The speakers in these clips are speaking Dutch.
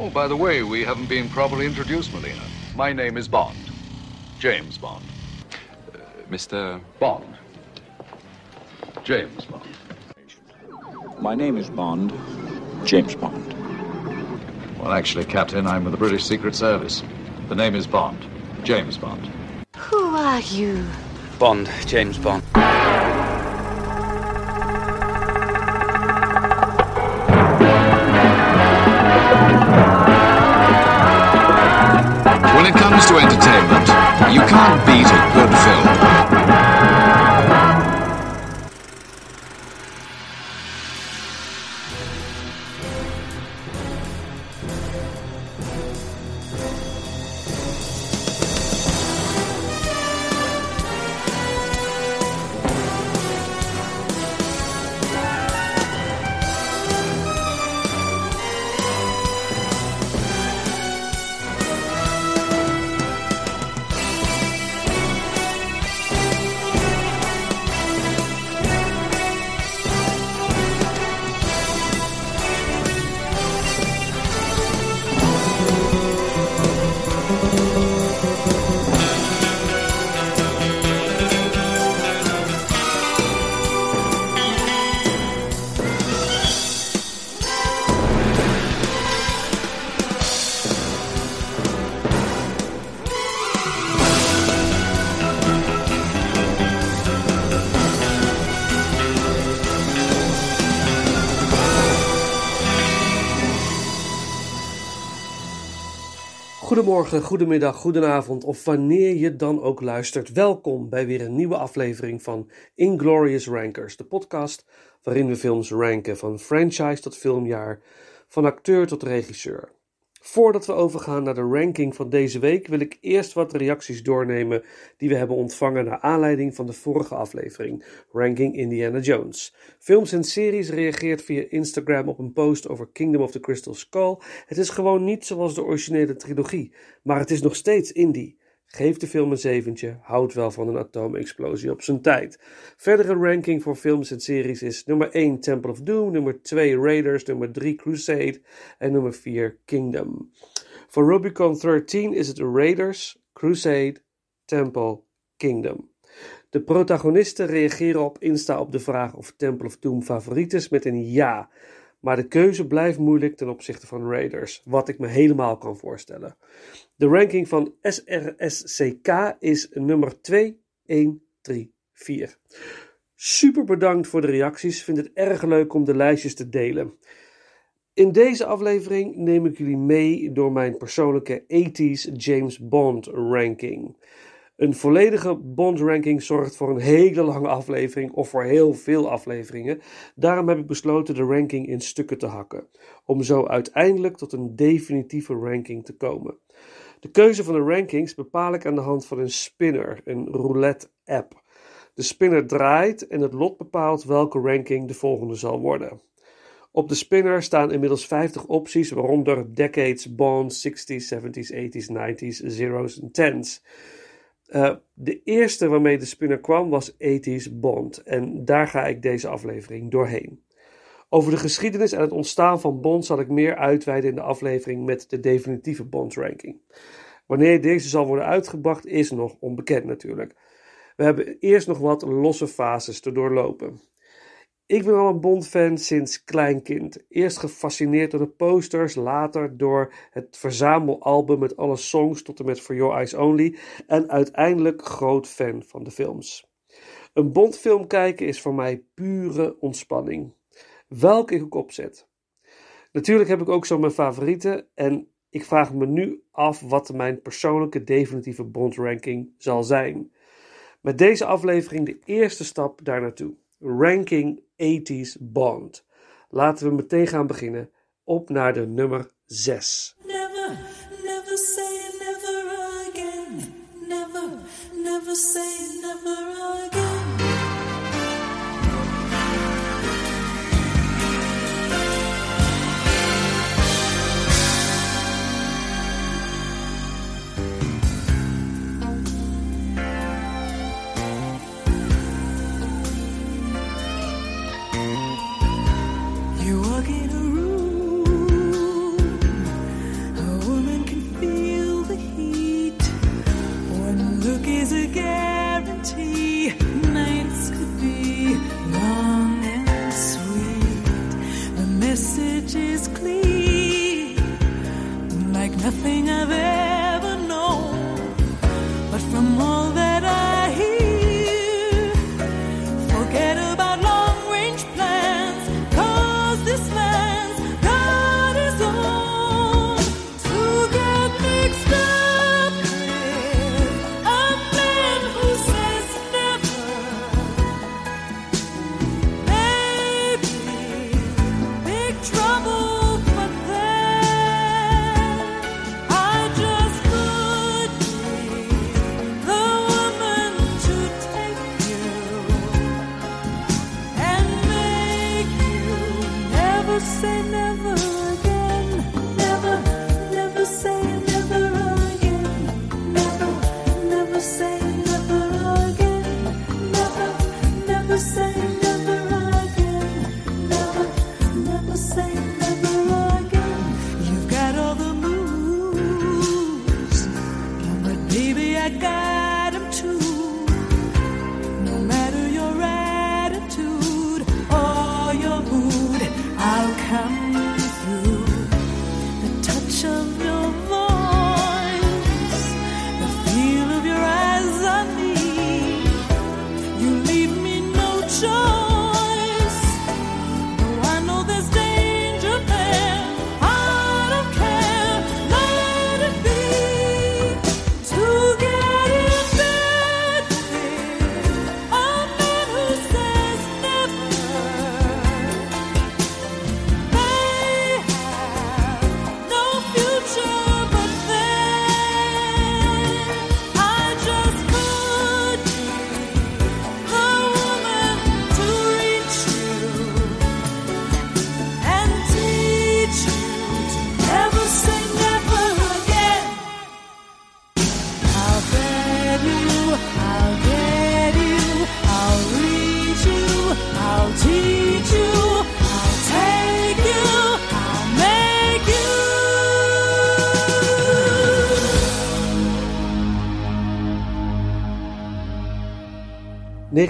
Oh, by the way, we haven't been properly introduced, Melina. My name is Bond. James Bond. Uh, Mr. Bond. James Bond. My name is Bond. James Bond. Well, actually, Captain, I'm with the British Secret Service. The name is Bond. James Bond. Who are you? Bond, James Bond. Goedemorgen, goedemiddag, goedenavond of wanneer je dan ook luistert. Welkom bij weer een nieuwe aflevering van Inglorious Rankers, de podcast waarin we films ranken van franchise tot filmjaar, van acteur tot regisseur. Voordat we overgaan naar de ranking van deze week, wil ik eerst wat reacties doornemen die we hebben ontvangen naar aanleiding van de vorige aflevering, Ranking Indiana Jones. Films en Series reageert via Instagram op een post over Kingdom of the Crystal Skull. Het is gewoon niet zoals de originele trilogie, maar het is nog steeds indie. Geef de film een zeventje, houdt wel van een atoomexplosie op zijn tijd. Verdere ranking voor films en series is nummer 1 Temple of Doom, nummer 2 Raiders, nummer 3 Crusade en nummer 4 Kingdom. Voor Rubicon 13 is het Raiders, Crusade, Temple, Kingdom. De protagonisten reageren op Insta op de vraag of Temple of Doom favoriet is met een ja. Maar de keuze blijft moeilijk ten opzichte van Raiders, wat ik me helemaal kan voorstellen. De ranking van SRSCK is nummer 2, 1, 3, 4. Super bedankt voor de reacties. Vind het erg leuk om de lijstjes te delen. In deze aflevering neem ik jullie mee door mijn persoonlijke 80s James Bond ranking. Een volledige Bond-ranking zorgt voor een hele lange aflevering of voor heel veel afleveringen. Daarom heb ik besloten de ranking in stukken te hakken, om zo uiteindelijk tot een definitieve ranking te komen. De keuze van de rankings bepaal ik aan de hand van een spinner, een roulette-app. De spinner draait en het lot bepaalt welke ranking de volgende zal worden. Op de spinner staan inmiddels 50 opties, waaronder decades, Bond, 60s, 70s, 80s, 90s, zeros en 10s. Uh, de eerste waarmee de spinner kwam was 80s Bond en daar ga ik deze aflevering doorheen. Over de geschiedenis en het ontstaan van Bond zal ik meer uitweiden in de aflevering met de definitieve Bond ranking. Wanneer deze zal worden uitgebracht is nog onbekend natuurlijk. We hebben eerst nog wat losse fases te doorlopen. Ik ben al een Bond-fan sinds klein kind. Eerst gefascineerd door de posters, later door het verzamelalbum met alle songs tot en met For Your Eyes Only en uiteindelijk groot fan van de films. Een Bond-film kijken is voor mij pure ontspanning. Welke ik ook opzet. Natuurlijk heb ik ook zo mijn favorieten en ik vraag me nu af wat mijn persoonlijke definitieve Bond-ranking zal zijn. Met deze aflevering de eerste stap daar naartoe. Ranking 80s Bond. Laten we meteen gaan beginnen. Op naar de nummer 6. Never, never say never again. Never, never say tea.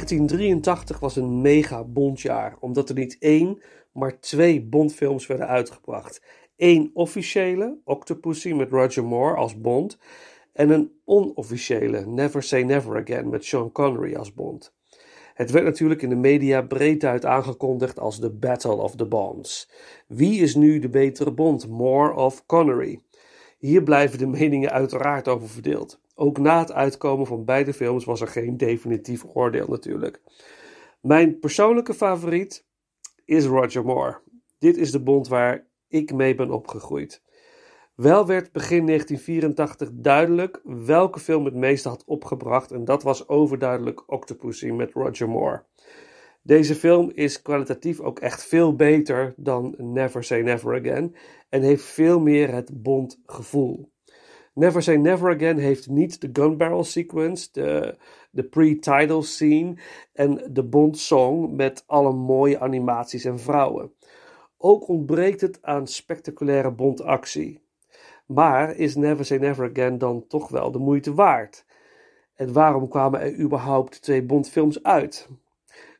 1983 was een mega Bondjaar, omdat er niet één, maar twee Bondfilms werden uitgebracht. Eén officiële, Octopussy met Roger Moore als Bond, en een onofficiële, Never Say Never Again met Sean Connery als Bond. Het werd natuurlijk in de media breed uit aangekondigd als de Battle of the Bonds. Wie is nu de betere Bond, Moore of Connery? Hier blijven de meningen uiteraard over verdeeld. Ook na het uitkomen van beide films was er geen definitief oordeel natuurlijk. Mijn persoonlijke favoriet is Roger Moore. Dit is de Bond waar ik mee ben opgegroeid. Wel werd begin 1984 duidelijk welke film het meeste had opgebracht en dat was overduidelijk Octopussy met Roger Moore. Deze film is kwalitatief ook echt veel beter dan Never Say Never Again en heeft veel meer het Bond gevoel. Never Say Never Again heeft niet de gun barrel sequence, de, de pre-title scene en de Bond song met alle mooie animaties en vrouwen. Ook ontbreekt het aan spectaculaire Bond actie. Maar is Never Say Never Again dan toch wel de moeite waard? En waarom kwamen er überhaupt twee Bondfilms uit?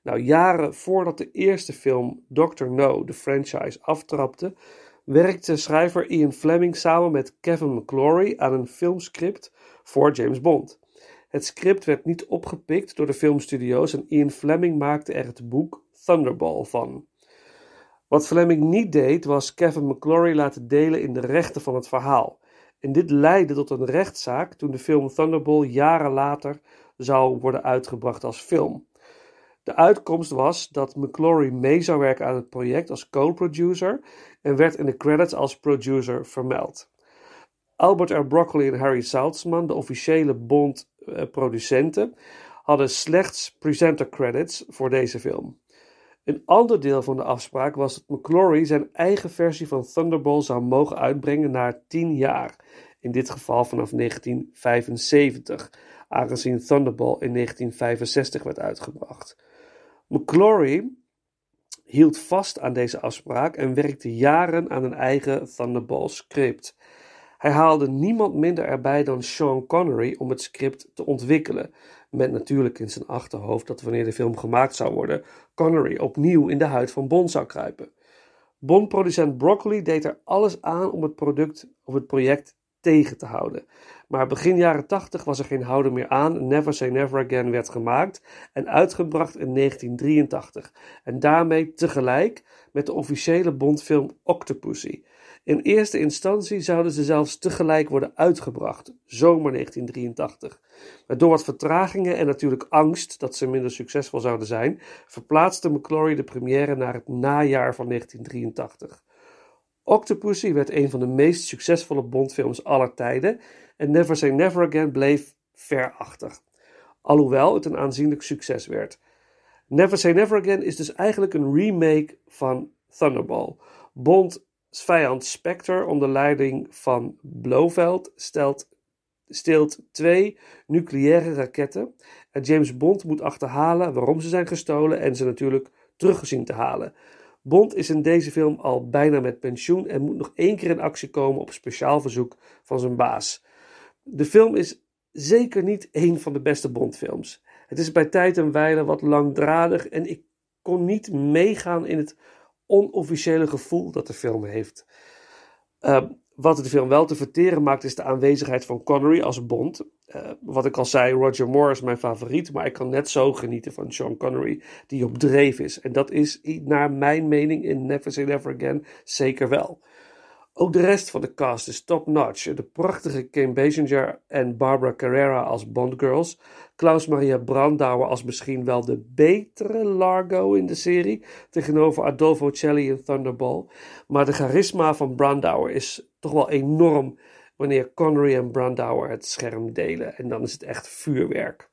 Nou, jaren voordat de eerste film Dr. No de franchise aftrapte, werkte schrijver Ian Fleming samen met Kevin McClory aan een filmscript voor James Bond. Het script werd niet opgepikt door de filmstudio's en Ian Fleming maakte er het boek Thunderball van. Wat Fleming niet deed, was Kevin McClory laten delen in de rechten van het verhaal. En dit leidde tot een rechtszaak toen de film Thunderball jaren later zou worden uitgebracht als film. De uitkomst was dat McClory mee zou werken aan het project als co-producer en werd in de credits als producer vermeld. Albert R. Broccoli en Harry Saltzman, de officiële Bond-producenten, hadden slechts presenter credits voor deze film. Een ander deel van de afspraak was dat McClory zijn eigen versie van Thunderball zou mogen uitbrengen na 10 jaar, in dit geval vanaf 1975, aangezien Thunderball in 1965 werd uitgebracht. McClory hield vast aan deze afspraak en werkte jaren aan een eigen Thunderball script. Hij haalde niemand minder erbij dan Sean Connery om het script te ontwikkelen, met natuurlijk in zijn achterhoofd dat wanneer de film gemaakt zou worden, Connery opnieuw in de huid van Bond zou kruipen. Bond-producent Broccoli deed er alles aan om het, product, of het project tegen te houden. Maar begin jaren 80 was er geen houden meer aan. Never Say Never Again werd gemaakt en uitgebracht in 1983. En daarmee tegelijk met de officiële Bondfilm Octopussy. In eerste instantie zouden ze zelfs tegelijk worden uitgebracht, zomer 1983. Maar door wat vertragingen en natuurlijk angst dat ze minder succesvol zouden zijn, verplaatste McClory de première naar het najaar van 1983. Octopussy werd een van de meest succesvolle Bondfilms aller tijden en Never Say Never Again bleef ver achter. Alhoewel het een aanzienlijk succes werd. Never Say Never Again is dus eigenlijk een remake van Thunderball. Bond vijand Spectre onder leiding van Blofeld stelt, steelt twee nucleaire raketten en James Bond moet achterhalen waarom ze zijn gestolen en ze natuurlijk teruggezien te halen. Bond is in deze film al bijna met pensioen en moet nog één keer in actie komen op speciaal verzoek van zijn baas. De film is zeker niet een van de beste Bondfilms. Het is bij tijd en wijle wat langdradig en ik kon niet meegaan in het onofficiële gevoel dat de film heeft. Uh, wat de film wel te verteren maakt, is de aanwezigheid van Connery als Bond. Uh, wat ik al zei, Roger Moore is mijn favoriet, maar ik kan net zo genieten van Sean Connery, die op dreef is. En dat is, naar mijn mening, in Never Say Never Again zeker wel. Ook de rest van de cast is top-notch. De prachtige Kim Basinger en Barbara Carrera als Bond-girls. Klaus Maria Brandauer als misschien wel de betere Largo in de serie. Tegenover Adolfo Celli in Thunderball. Maar de charisma van Brandauer is toch wel enorm wanneer Connery en Brandauer het scherm delen. En dan is het echt vuurwerk.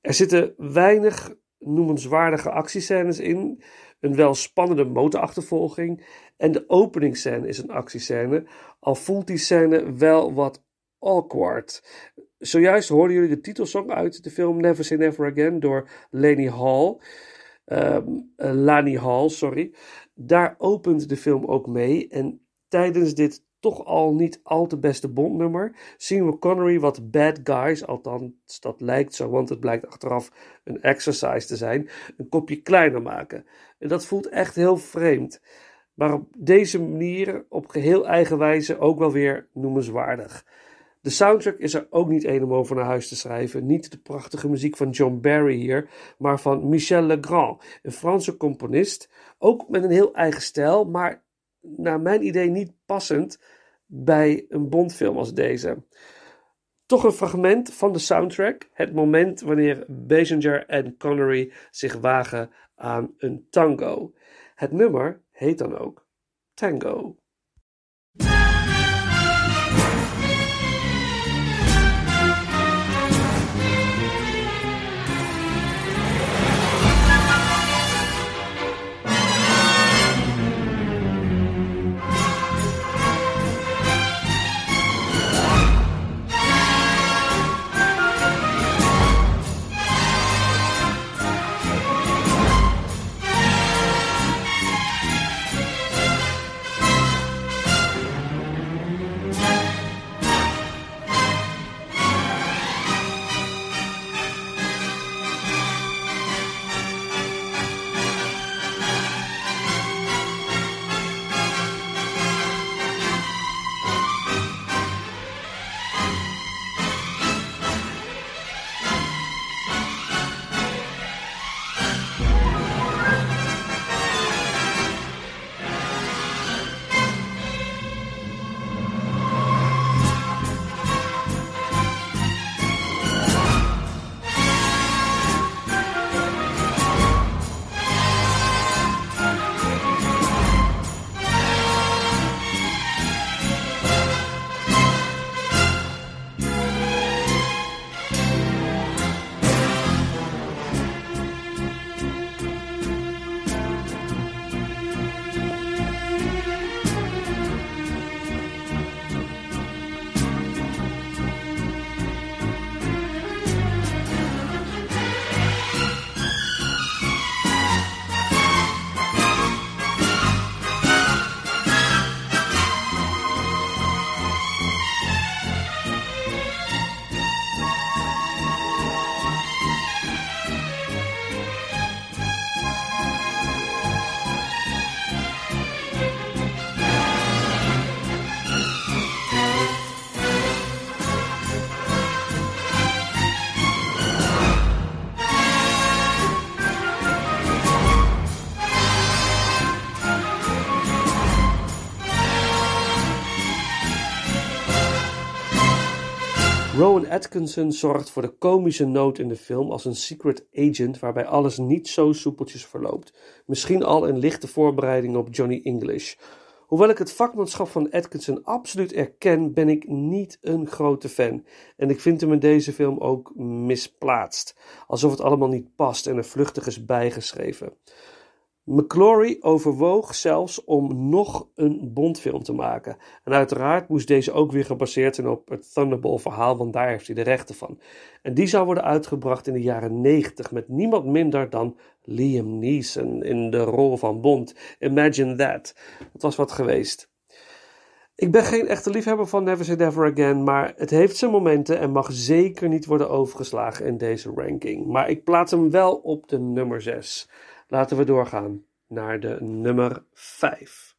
Er zitten weinig noemenswaardige actiescènes in. Een wel spannende motorachtervolging. En de openingsscène is een actiescène. Al voelt die scène wel wat awkward. Zojuist hoorden jullie de titelsong uit de film Never Say Never Again door Lani Hall. Um, Lani Hall, sorry. Daar opent de film ook mee. En tijdens dit toch al niet al te beste Bondnummer, zien we Connery wat bad guys, althans dat lijkt zo, want het blijkt achteraf een exercise te zijn, een kopje kleiner maken. En dat voelt echt heel vreemd. Maar op deze manier, op geheel eigen wijze, ook wel weer noemenswaardig. De soundtrack is er ook niet een om over naar huis te schrijven. Niet de prachtige muziek van John Barry hier, maar van Michel Legrand, een Franse componist. Ook met een heel eigen stijl, maar naar mijn idee niet passend bij een Bondfilm als deze. Toch een fragment van de soundtrack. Het moment wanneer Basinger en Connery zich wagen aan een tango. Het nummer heet dan ook Tango. Atkinson zorgt voor de komische noot in de film als een secret agent waarbij alles niet zo soepeltjes verloopt. Misschien al een lichte voorbereiding op Johnny English. Hoewel ik het vakmanschap van Atkinson absoluut erken, ben ik niet een grote fan. En ik vind hem in deze film ook misplaatst. Alsof het allemaal niet past en er vluchtig is bijgeschreven. McClory overwoog zelfs om nog een Bondfilm te maken. En uiteraard moest deze ook weer gebaseerd zijn op het Thunderball verhaal, want daar heeft hij de rechten van. En die zou worden uitgebracht in de jaren 90 met niemand minder dan Liam Neeson in de rol van Bond. Imagine that. Het was wat geweest. Ik ben geen echte liefhebber van Never Say Never Again, maar het heeft zijn momenten en mag zeker niet worden overgeslagen in deze ranking. Maar ik plaats hem wel op de nummer 6. Laten we doorgaan naar de nummer 5.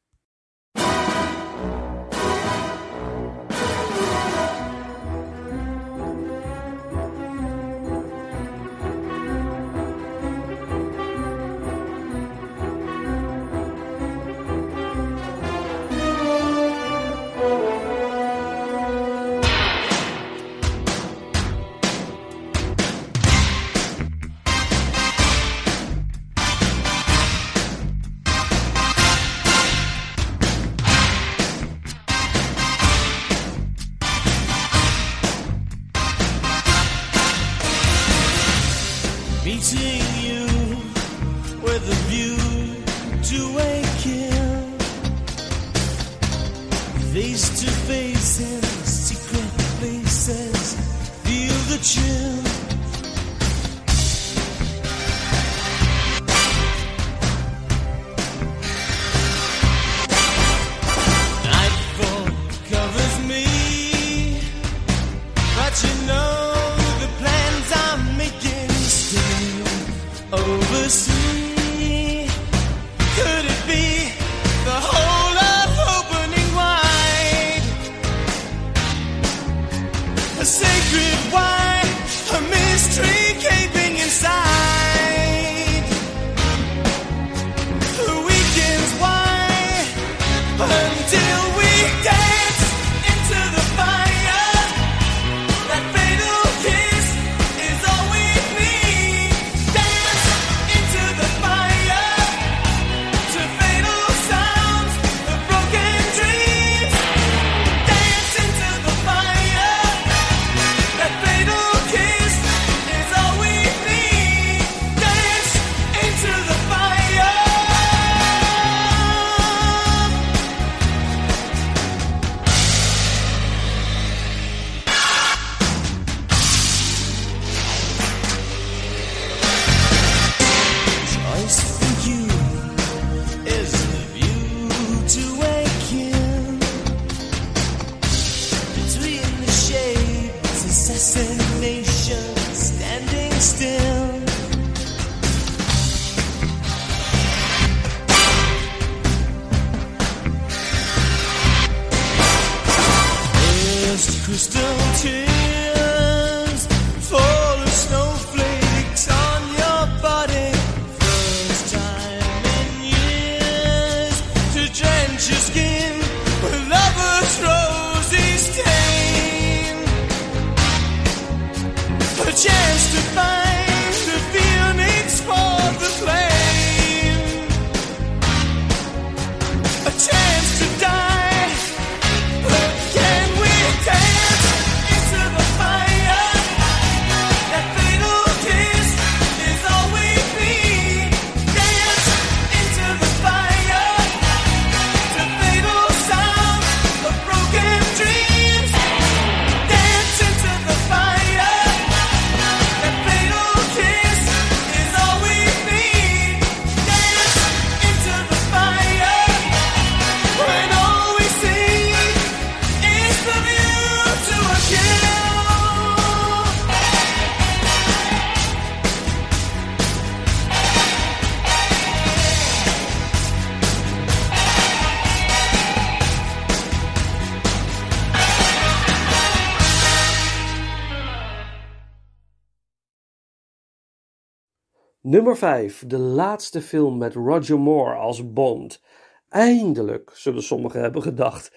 Nummer 5. De laatste film met Roger Moore als Bond. Eindelijk, zullen sommigen hebben gedacht.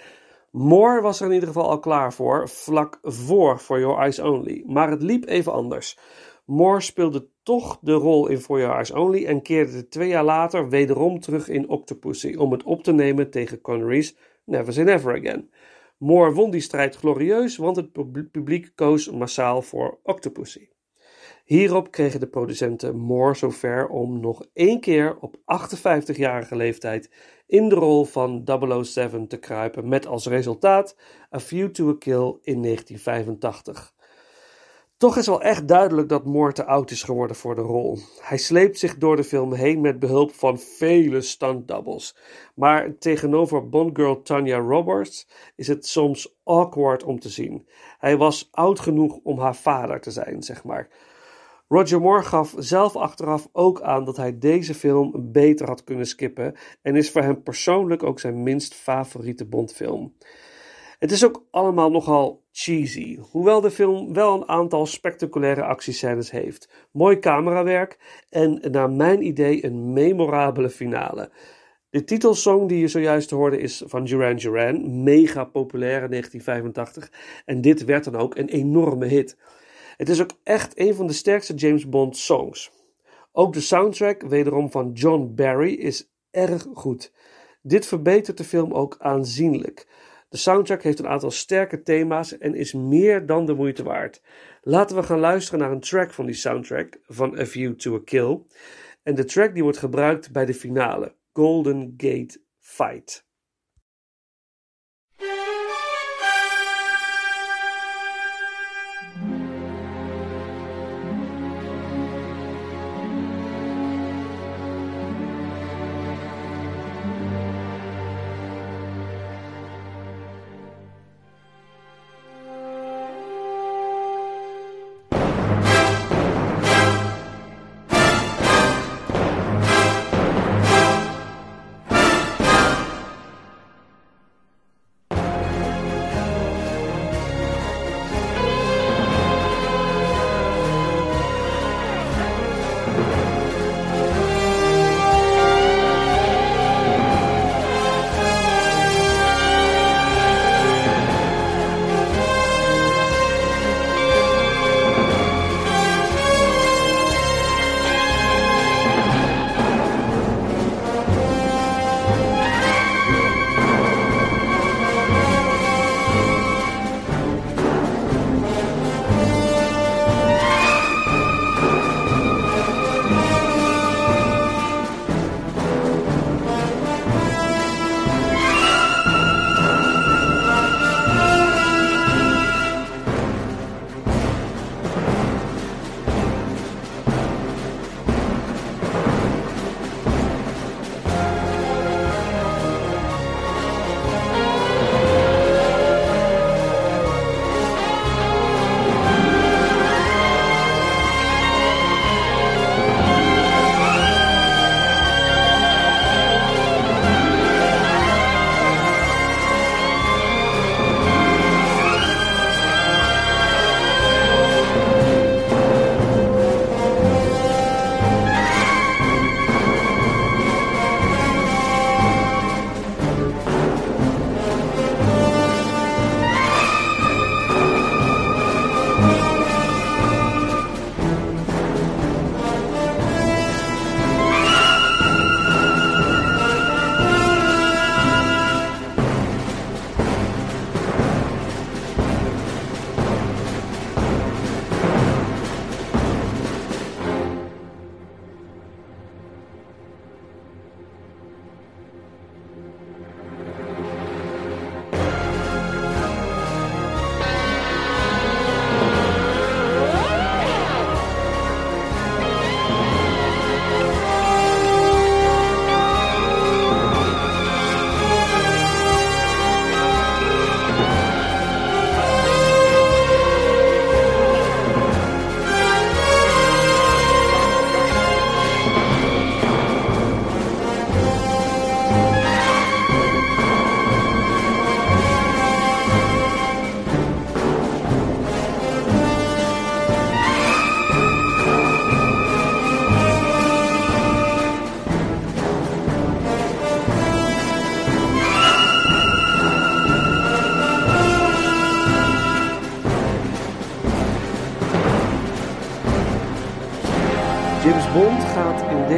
Moore was er in ieder geval al klaar voor, vlak voor For Your Eyes Only. Maar het liep even anders. Moore speelde toch de rol in For Your Eyes Only en keerde twee jaar later wederom terug in Octopussy om het op te nemen tegen Connery's Never Say Never Again. Moore won die strijd glorieus, want het pub- publiek koos massaal voor Octopussy. Hierop kregen de producenten Moore zover om nog één keer op 58-jarige leeftijd in de rol van 007 te kruipen, met als resultaat A View to a Kill in 1985. Toch is wel echt duidelijk dat Moore te oud is geworden voor de rol. Hij sleept zich door de film heen met behulp van vele stuntdoubles. Maar tegenover Bondgirl Tanya Roberts is het soms awkward om te zien. Hij was oud genoeg om haar vader te zijn, zeg maar. Roger Moore gaf zelf achteraf ook aan dat hij deze film beter had kunnen skippen en is voor hem persoonlijk ook zijn minst favoriete Bondfilm. Het is ook allemaal nogal cheesy, hoewel de film wel een aantal spectaculaire actiescènes heeft, mooi camerawerk en naar mijn idee een memorabele finale. De titelsong die je zojuist hoorde is van Duran Duran, mega populair in 1985 en dit werd dan ook een enorme hit. Het is ook echt een van de sterkste James Bond songs. Ook de soundtrack, wederom van John Barry, is erg goed. Dit verbetert de film ook aanzienlijk. De soundtrack heeft een aantal sterke thema's en is meer dan de moeite waard. Laten we gaan luisteren naar een track van die soundtrack van A View to a Kill. En de track die wordt gebruikt bij de finale, Golden Gate Fight.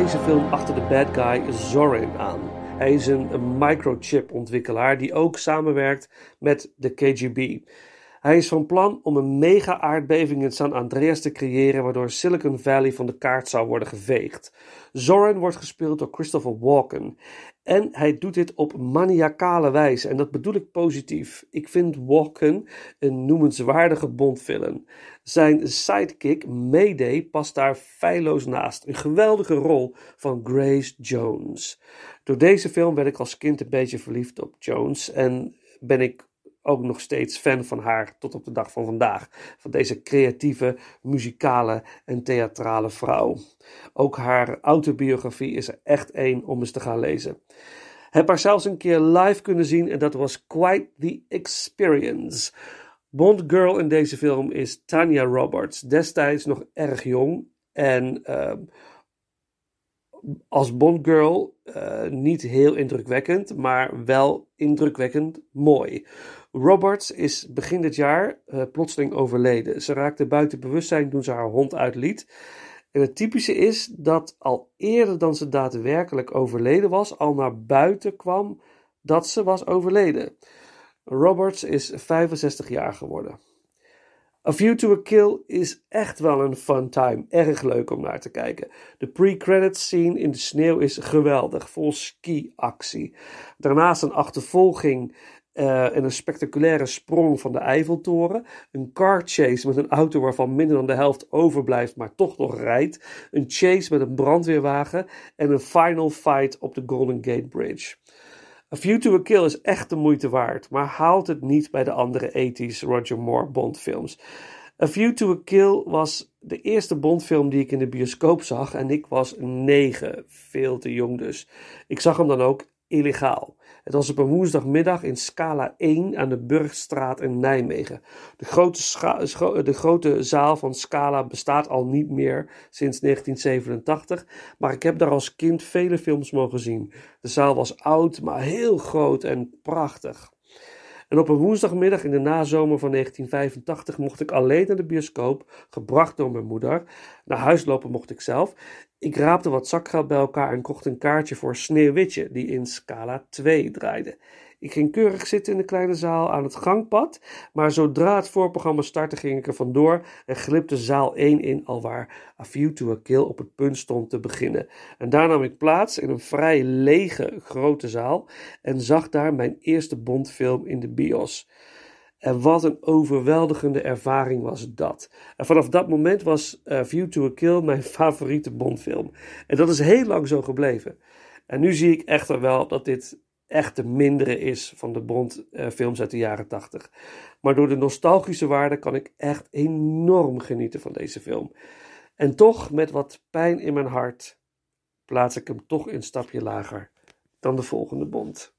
Deze film achter de bad guy Zorin aan. Hij is een, microchip-ontwikkelaar die ook samenwerkt met de KGB. Hij is van plan om een mega-aardbeving in San Andreas te creëren, waardoor Silicon Valley van de kaart zou worden geveegd. Zorin wordt gespeeld door Christopher Walken. En hij doet dit op maniacale wijze. En dat bedoel ik positief. Ik vind Walken een noemenswaardige Bondvillain. Zijn sidekick Mayday past daar feilloos naast. Een geweldige rol van Grace Jones. Door deze film werd ik als kind een beetje verliefd op Jones. En ben ik ook nog steeds fan van haar tot op de dag van vandaag. Van deze creatieve, muzikale en theatrale vrouw. Ook haar autobiografie is er echt één om eens te gaan lezen. Heb haar zelfs een keer live kunnen zien en dat was quite the experience. Bond Girl in deze film is Tanya Roberts, destijds nog erg jong en uh, als Bond Girl uh, niet heel indrukwekkend, maar wel indrukwekkend mooi. Roberts is begin dit jaar uh, plotseling overleden. Ze raakte buiten bewustzijn toen ze haar hond uitliet. En het typische is dat al eerder dan ze daadwerkelijk overleden was, al naar buiten kwam dat ze was overleden. Roberts is 65 jaar geworden. A View to a Kill is echt wel een fun time. Erg leuk om naar te kijken. De pre-credits scene in de sneeuw is geweldig, vol ski-actie. Daarnaast een achtervolging uh, en een spectaculaire sprong van de Eiffeltoren. Een car chase met een auto waarvan minder dan de helft overblijft, maar toch nog rijdt. Een chase met een brandweerwagen. En een final fight op de Golden Gate Bridge. A View to a Kill is echt de moeite waard, maar haalt het niet bij de andere 80s Roger Moore Bond-films. A View to a Kill was de eerste Bond-film die ik in de bioscoop zag en ik was negen, veel te jong dus. Ik zag hem dan ook illegaal. Het was op een woensdagmiddag in Scala 1 aan de Burgstraat in Nijmegen. De grote, de grote zaal van Scala bestaat al niet meer sinds 1987, maar ik heb daar als kind vele films mogen zien. De zaal was oud, maar heel groot en prachtig. En op een woensdagmiddag in de nazomer van 1985 mocht ik alleen naar de bioscoop, gebracht door mijn moeder. Naar huis lopen mocht ik zelf. Ik raapte wat zakgeld bij elkaar en kocht een kaartje voor Sneeuwwitje, die in Scala 2 draaide. Ik ging keurig zitten in de kleine zaal aan het gangpad, maar zodra het voorprogramma startte ging ik er vandoor en glipte zaal 1 in, alwaar A View to a Kill op het punt stond te beginnen. En daar nam ik plaats in een vrij lege grote zaal en zag daar mijn eerste Bondfilm in de bios. En wat een overweldigende ervaring was dat. En vanaf dat moment was uh, View to a Kill mijn favoriete Bondfilm. En dat is heel lang zo gebleven. En nu zie ik echter wel dat dit echt de mindere is van de Bond-films uh, uit de jaren 80. Maar door de nostalgische waarde kan ik echt enorm genieten van deze film. En toch, met wat pijn in mijn hart, plaats ik hem toch een stapje lager dan de volgende Bond.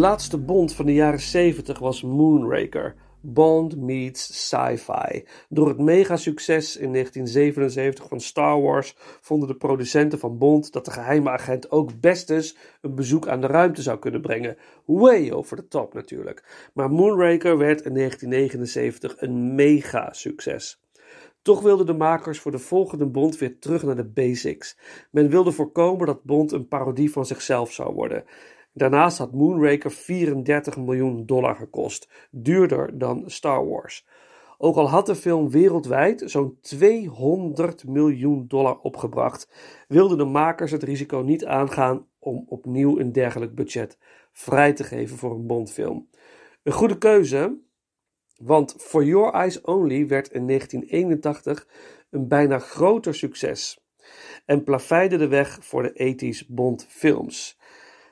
Laatste Bond van de jaren 70 was Moonraker. Bond meets sci-fi. Door het megasucces in 1977 van Star Wars vonden de producenten van Bond dat de geheime agent ook best eens een bezoek aan de ruimte zou kunnen brengen. Way over de top natuurlijk. Maar Moonraker werd in 1979 een mega-succes. Toch wilden de makers voor de volgende Bond weer terug naar de basics. Men wilde voorkomen dat Bond een parodie van zichzelf zou worden. Daarnaast had Moonraker 34 miljoen dollar gekost, duurder dan Star Wars. Ook al had de film wereldwijd zo'n 200 miljoen dollar opgebracht, wilden de makers het risico niet aangaan om opnieuw een dergelijk budget vrij te geven voor een Bondfilm. Een goede keuze, want For Your Eyes Only werd in 1981 een bijna groter succes en plaveide de weg voor de 80s Bond-films.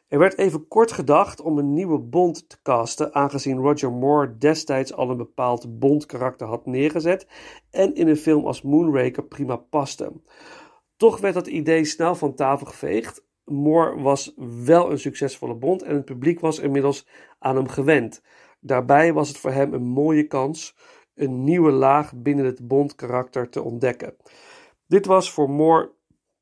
Er werd even kort gedacht om een nieuwe Bond te casten, aangezien Roger Moore destijds al een bepaald Bond-karakter had neergezet en in een film als Moonraker prima paste. Toch werd dat idee snel van tafel geveegd. Moore was wel een succesvolle Bond en het publiek was inmiddels aan hem gewend. Daarbij was het voor hem een mooie kans een nieuwe laag binnen het Bond-karakter te ontdekken. Dit was voor Moore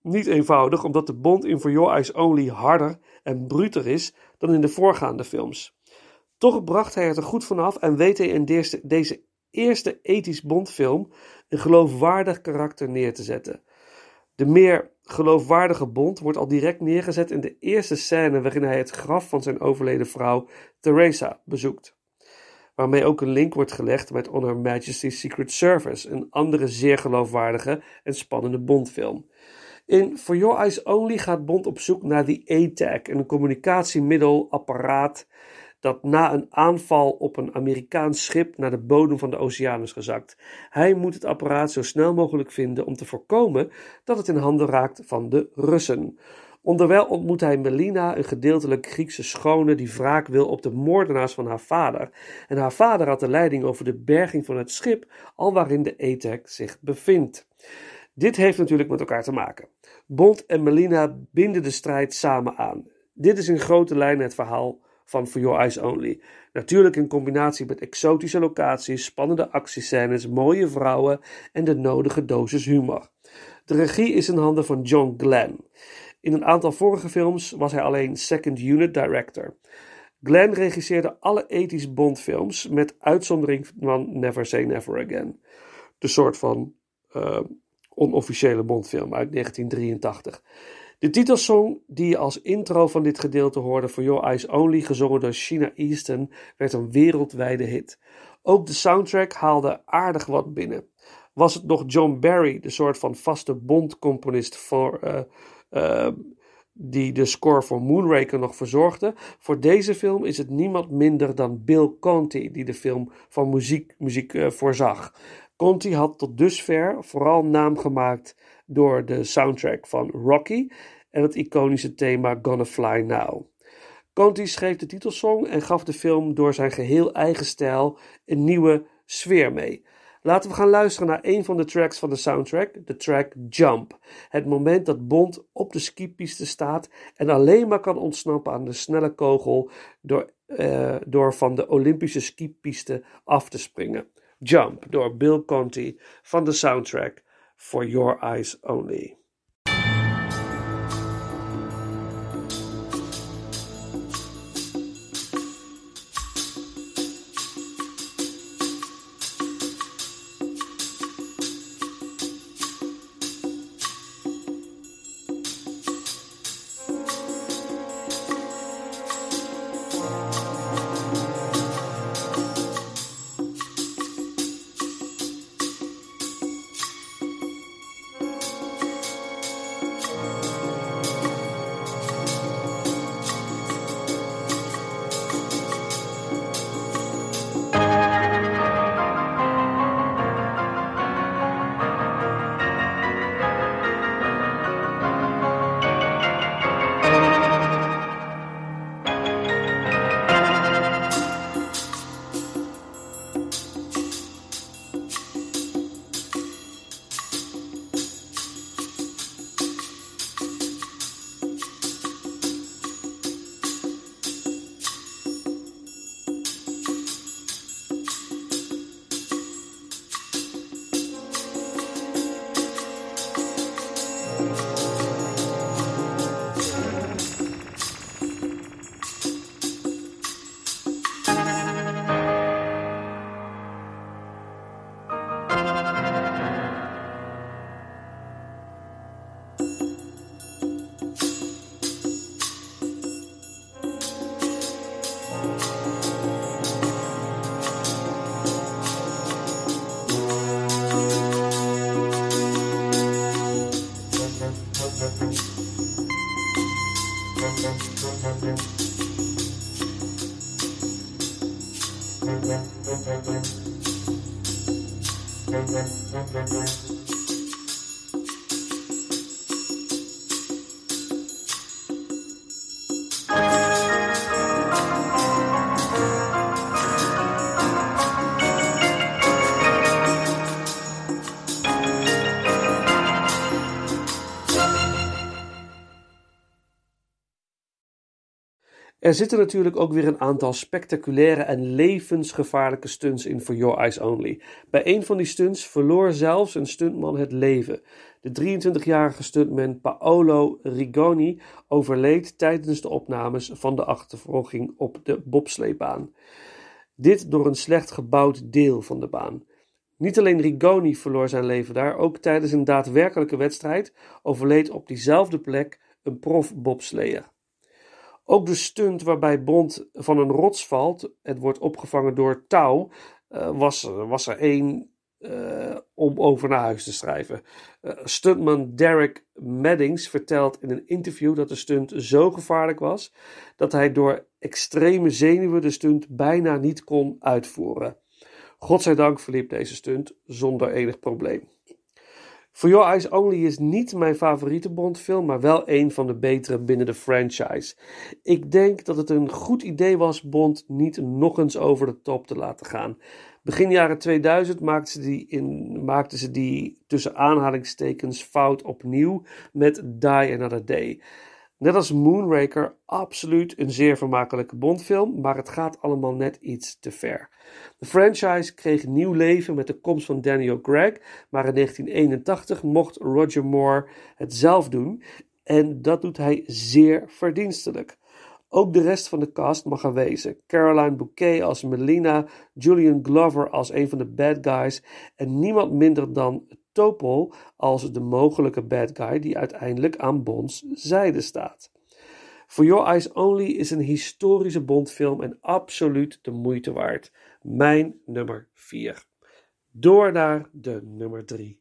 niet eenvoudig, omdat de Bond in For Your Eyes Only harder en bruter is dan in de voorgaande films. Toch bracht hij het er goed vanaf en weet hij in deze, eerste ethisch Bondfilm een geloofwaardig karakter neer te zetten. De meer geloofwaardige Bond wordt al direct neergezet in de eerste scène waarin hij het graf van zijn overleden vrouw Theresa bezoekt. Waarmee ook een link wordt gelegd met On Her Majesty's Secret Service, een andere zeer geloofwaardige en spannende Bondfilm. In For Your Eyes Only gaat Bond op zoek naar die ATAC, een communicatiemiddelapparaat dat na een aanval op een Amerikaans schip naar de bodem van de oceaan is gezakt. Hij moet het apparaat zo snel mogelijk vinden om te voorkomen dat het in handen raakt van de Russen. Onderwijl ontmoet hij Melina, een gedeeltelijk Griekse schone die wraak wil op de moordenaars van haar vader. En haar vader had de leiding over de berging van het schip, al waarin de ATAC zich bevindt. Dit heeft natuurlijk met elkaar te maken. Bond en Melina binden de strijd samen aan. Dit is in grote lijnen het verhaal van For Your Eyes Only. Natuurlijk in combinatie met exotische locaties, spannende actiescènes, mooie vrouwen en de nodige dosis humor. De regie is in handen van John Glenn. In een aantal vorige films was hij alleen second unit director. Glenn regisseerde alle ethisch Bond-films, met uitzondering van Never Say Never Again. De soort van uh, onofficiële Bondfilm uit 1983. De titelsong die je als intro van dit gedeelte hoorde voor Your Eyes Only, gezongen door Sheena Easton, werd een wereldwijde hit. Ook de soundtrack haalde aardig wat binnen. Was het nog John Barry, de soort van vaste Bond-componist voor, uh, uh, die de score voor Moonraker nog verzorgde? Voor deze film is het niemand minder dan Bill Conti die de film van muziek, muziek uh, voorzag. Conti had tot dusver vooral naam gemaakt door de soundtrack van Rocky en het iconische thema Gonna Fly Now. Conti schreef de titelsong en gaf de film door zijn geheel eigen stijl een nieuwe sfeer mee. Laten we gaan luisteren naar een van de tracks van de soundtrack, de track Jump. Het moment dat Bond op de skipiste staat en alleen maar kan ontsnappen aan de snelle kogel door, uh, door van de Olympische skipiste af te springen. Jump door Bill Conti van de soundtrack For Your Eyes Only. Er zitten natuurlijk ook weer een aantal spectaculaire en levensgevaarlijke stunts in For Your Eyes Only. Bij een van die stunts verloor zelfs een stuntman het leven. De 23-jarige stuntman Paolo Rigoni overleed tijdens de opnames van de achtervolging op de bobsleebaan. Dit door een slecht gebouwd deel van de baan. Niet alleen Rigoni verloor zijn leven daar, ook tijdens een daadwerkelijke wedstrijd overleed op diezelfde plek een prof-bobsleer. Ook de stunt waarbij Bond van een rots valt, het wordt opgevangen door touw, uh, was, was er één uh, om over naar huis te schrijven. Uh, stuntman Derek Maddings vertelt in een interview dat de stunt zo gevaarlijk was dat hij door extreme zenuwen de stunt bijna niet kon uitvoeren. Godzijdank verliep deze stunt zonder enig probleem. For Your Eyes Only is niet mijn favoriete Bondfilm, maar wel een van de betere binnen de franchise. Ik denk dat het een goed idee was Bond niet nog eens over de top te laten gaan. Begin jaren 2000 maakten ze die, in, maakten ze die tussen aanhalingstekens fout opnieuw met Die Another Day. Net als Moonraker, absoluut een zeer vermakelijke Bondfilm, maar het gaat allemaal net iets te ver. De franchise kreeg nieuw leven met de komst van Daniel Craig, maar in 1981 mocht Roger Moore het zelf doen en dat doet hij zeer verdienstelijk. Ook de rest van de cast mag er wezen. Caroline Bouquet als Melina, Julian Glover als een van de bad guys en niemand minder dan Topol als de mogelijke bad guy die uiteindelijk aan Bonds zijde staat. For Your Eyes Only is een historische Bondfilm en absoluut de moeite waard. Mijn nummer 4. Door naar de nummer 3.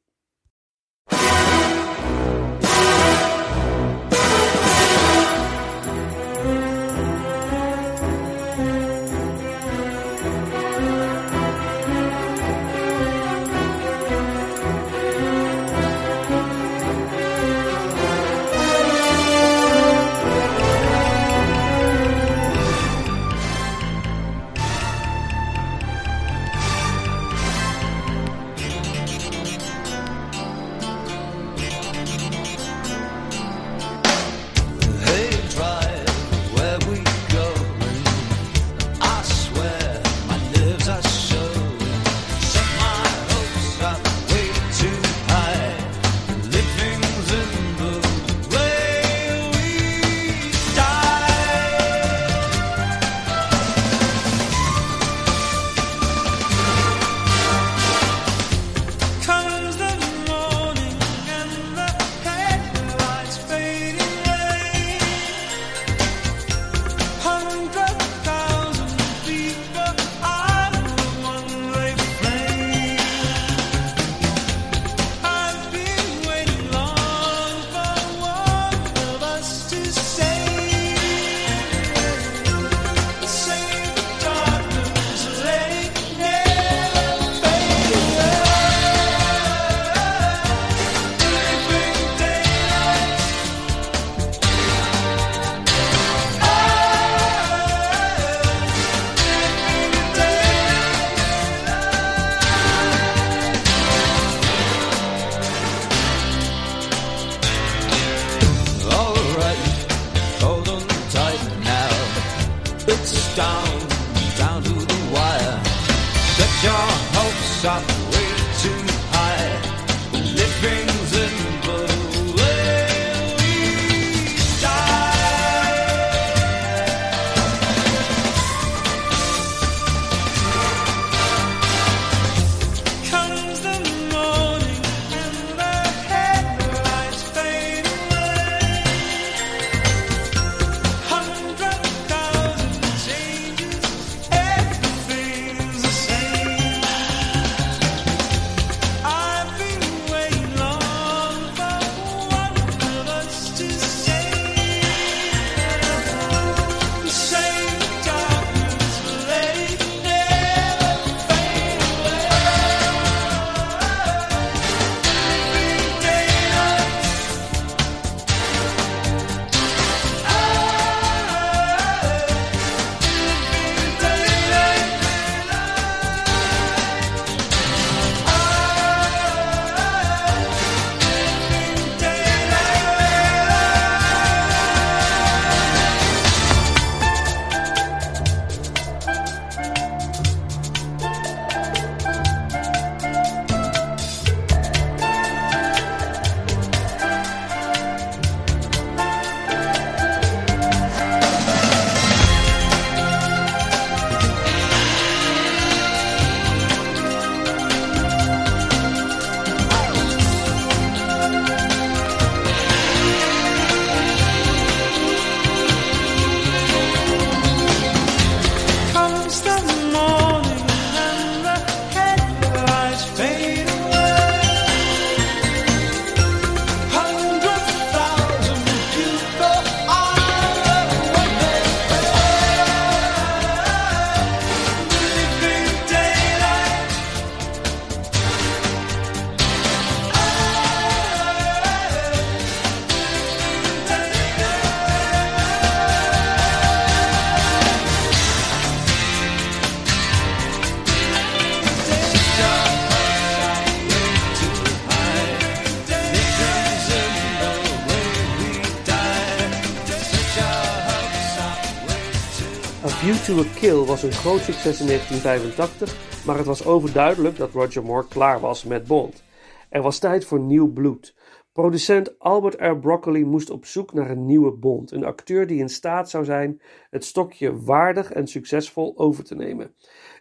To Kill was een groot succes in 1985, maar het was overduidelijk dat Roger Moore klaar was met Bond. Er was tijd voor nieuw bloed. Producent Albert R. Broccoli moest op zoek naar een nieuwe Bond, een acteur die in staat zou zijn het stokje waardig en succesvol over te nemen.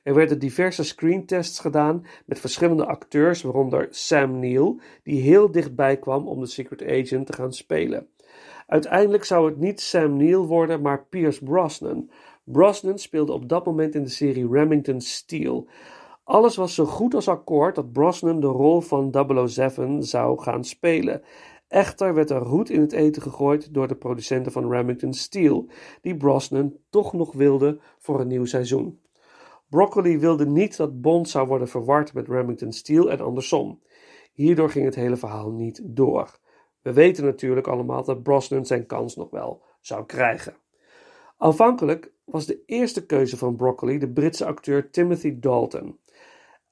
Er werden diverse screentests gedaan met verschillende acteurs, waaronder Sam Neill, die heel dichtbij kwam om de Secret Agent te gaan spelen. Uiteindelijk zou het niet Sam Neill worden, maar Pierce Brosnan. Brosnan speelde op dat moment in de serie Remington Steel. Alles was zo goed als akkoord dat Brosnan de rol van 007 zou gaan spelen. Echter werd er roet in het eten gegooid door de producenten van Remington Steel, die Brosnan toch nog wilden voor een nieuw seizoen. Broccoli wilde niet dat Bond zou worden verward met Remington Steel en andersom. Hierdoor ging het hele verhaal niet door. We weten natuurlijk allemaal dat Brosnan zijn kans nog wel zou krijgen. Aanvankelijk was de eerste keuze van Broccoli de Britse acteur Timothy Dalton.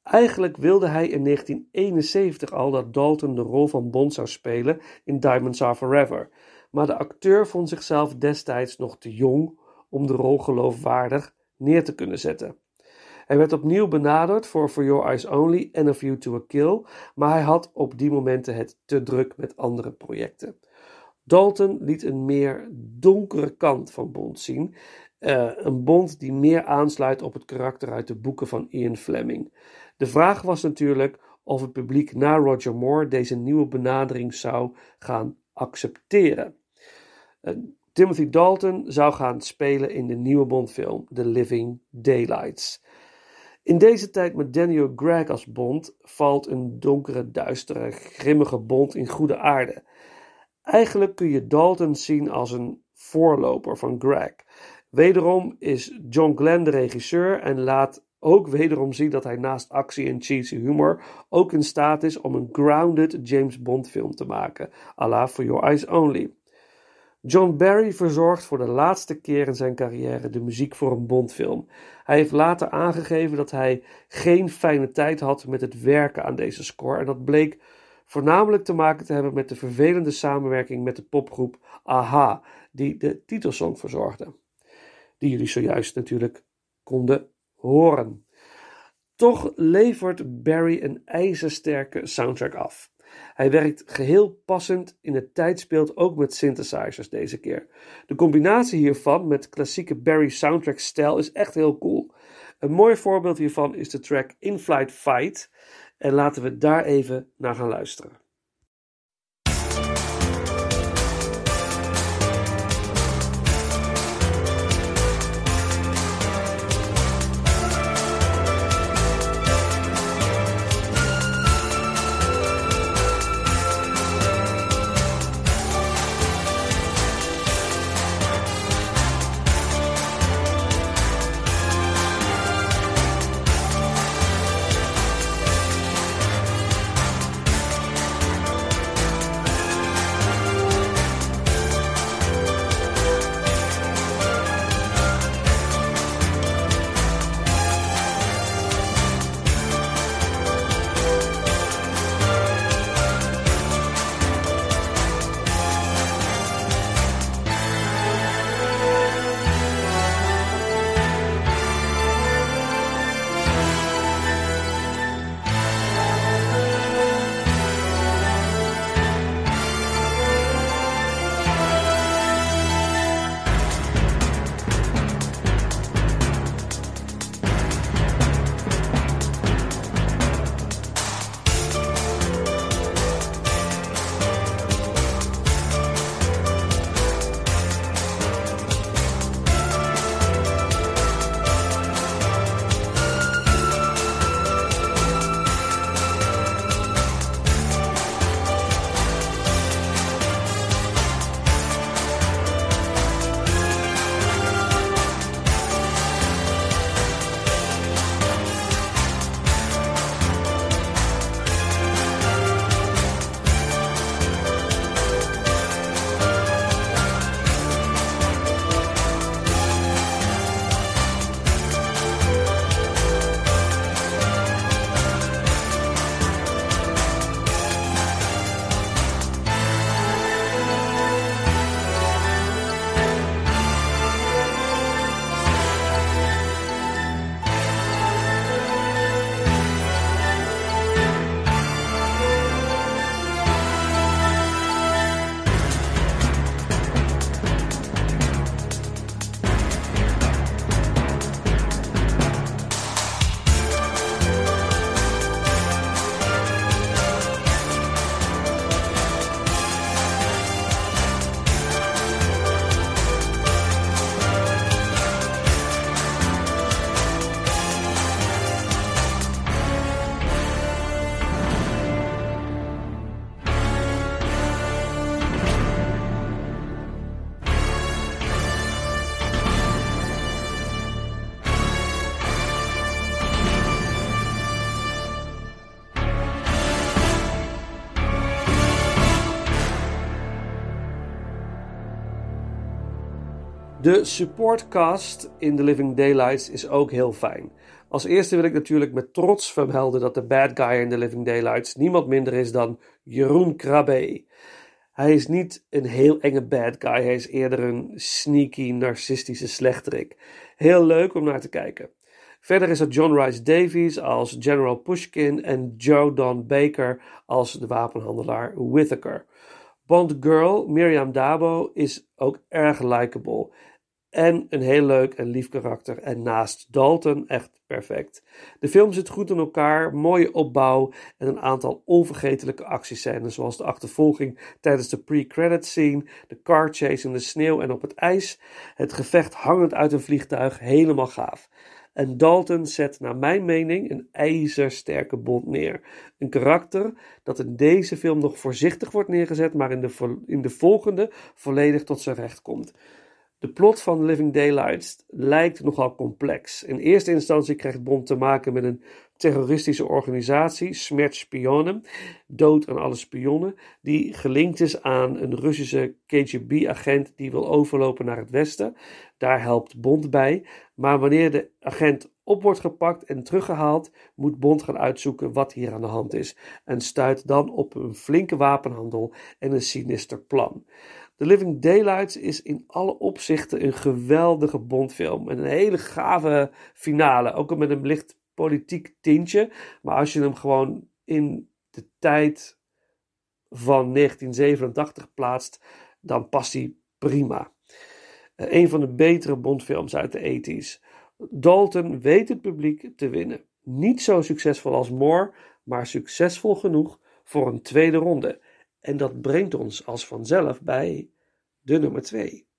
Eigenlijk wilde hij in 1971 al dat Dalton de rol van Bond zou spelen in Diamonds Are Forever, maar de acteur vond zichzelf destijds nog te jong om de rol geloofwaardig neer te kunnen zetten. Hij werd opnieuw benaderd voor For Your Eyes Only en A View to a Kill, maar hij had op die momenten het te druk met andere projecten. Dalton liet een meer donkere kant van Bond zien. Uh, een Bond die meer aansluit op het karakter uit de boeken van Ian Fleming. De vraag was natuurlijk of het publiek na Roger Moore deze nieuwe benadering zou gaan accepteren. Uh, Timothy Dalton zou gaan spelen in de nieuwe Bondfilm The Living Daylights. In deze tijd met Daniel Craig als Bond valt een donkere, duistere, grimmige Bond in goede aarde. Eigenlijk kun je Dalton zien als een voorloper van Craig. Wederom is John Glenn de regisseur en laat ook wederom zien dat hij naast actie en cheesy humor ook in staat is om een grounded James Bond film te maken, à la For Your Eyes Only. John Barry verzorgt voor de laatste keer in zijn carrière de muziek voor een Bondfilm. Hij heeft later aangegeven dat hij geen fijne tijd had met het werken aan deze score en dat bleek voornamelijk te maken te hebben met de vervelende samenwerking met de popgroep Aha, die de titelsong verzorgde. Die jullie zojuist natuurlijk konden horen. Toch levert Barry een ijzersterke soundtrack af. Hij werkt geheel passend in het tijdsbeeld ook met synthesizers deze keer. De combinatie hiervan met klassieke Barry soundtrack stijl is echt heel cool. Een mooi voorbeeld hiervan is de track In-Flight Fight en laten we daar even naar gaan luisteren. De supportcast in The Living Daylights is ook heel fijn. Als eerste wil ik natuurlijk met trots vermelden dat de bad guy in The Living Daylights niemand minder is dan Jeroen Krabbe. Hij is niet een heel enge bad guy, hij is eerder een sneaky, narcistische slechterik. Heel leuk om naar te kijken. Verder is er John Rice Davies als General Pushkin en Joe Don Baker als de wapenhandelaar Whittaker. Bond Girl Miriam Dabo is ook erg likable. En een heel leuk en lief karakter. En naast Dalton echt perfect. De film zit goed in elkaar, mooie opbouw en een aantal onvergetelijke actiescènes. Zoals de achtervolging tijdens de pre-credit scene, de car chase in de sneeuw en op het ijs. Het gevecht hangend uit een vliegtuig, helemaal gaaf. En Dalton zet naar mijn mening een ijzersterke bond neer. Een karakter dat in deze film nog voorzichtig wordt neergezet, maar in de, in de volgende volledig tot zijn recht komt. De plot van Living Daylights lijkt nogal complex. In eerste instantie krijgt Bond te maken met een terroristische organisatie, Smerch Spionen, dood aan alle spionnen, die gelinkt is aan een Russische KGB-agent die wil overlopen naar het westen. Daar helpt Bond bij, maar wanneer de agent op wordt gepakt en teruggehaald, moet Bond gaan uitzoeken wat hier aan de hand is en stuit dan op een flinke wapenhandel en een sinister plan. The Living Daylights is in alle opzichten een geweldige Bondfilm. En een hele gave finale. Ook met een licht politiek tintje. Maar als je hem gewoon in de tijd van 1987 plaatst, dan past hij prima. Uh, een van de betere Bondfilms uit de 80s. Dalton weet het publiek te winnen. Niet zo succesvol als Moore, maar succesvol genoeg voor een tweede ronde. En dat brengt ons als vanzelf bij de nummer 2.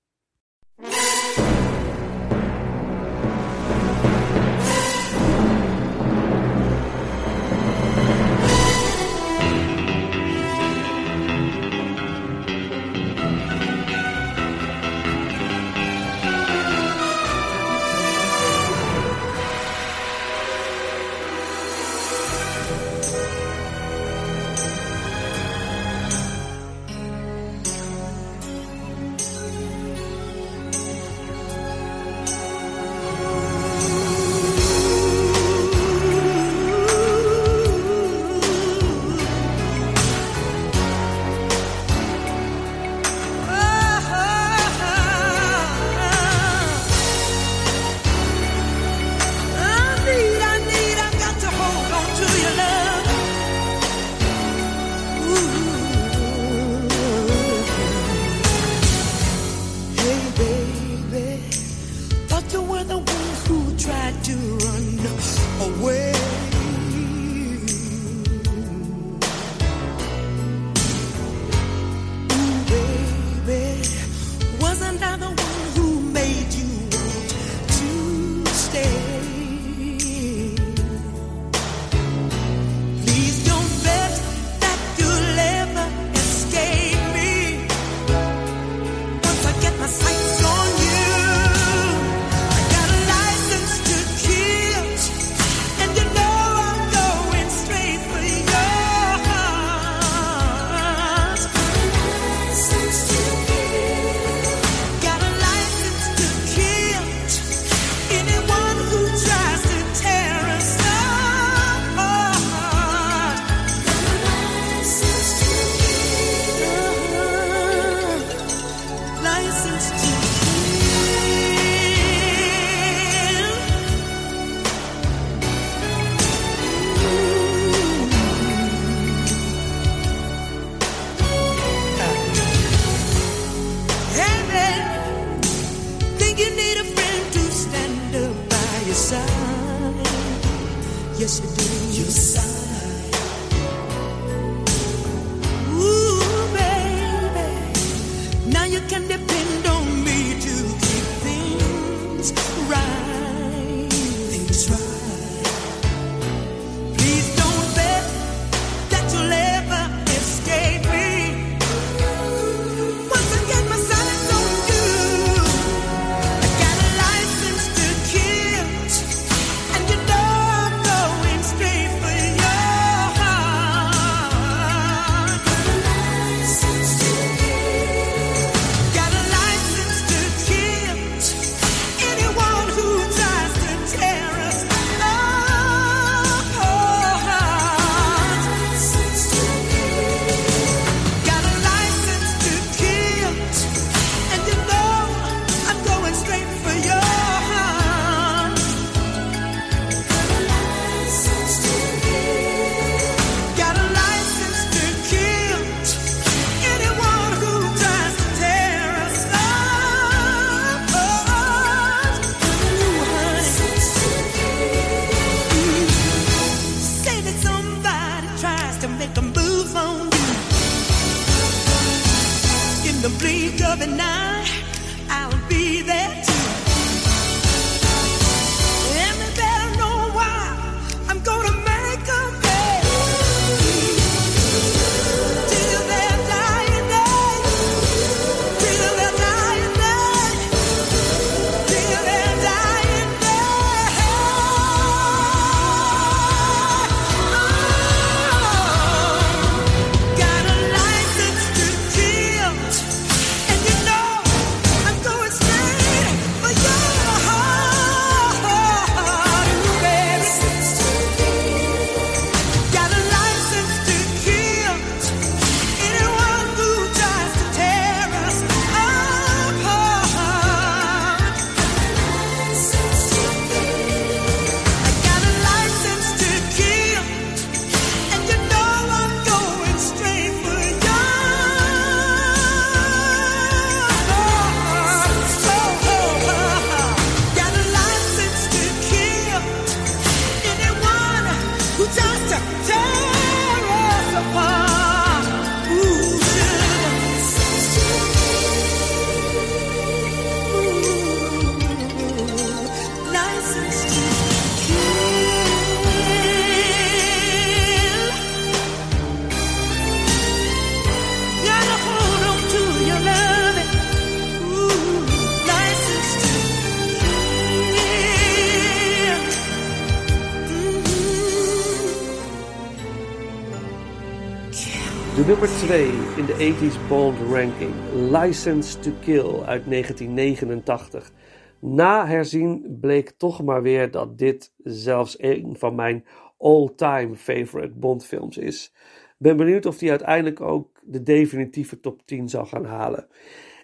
2 in de 80s Bond ranking, License to Kill uit 1989. Na herzien bleek toch maar weer dat dit zelfs een van mijn all-time favorite Bond-films is. Ben benieuwd of die uiteindelijk ook de definitieve top 10 zal gaan halen.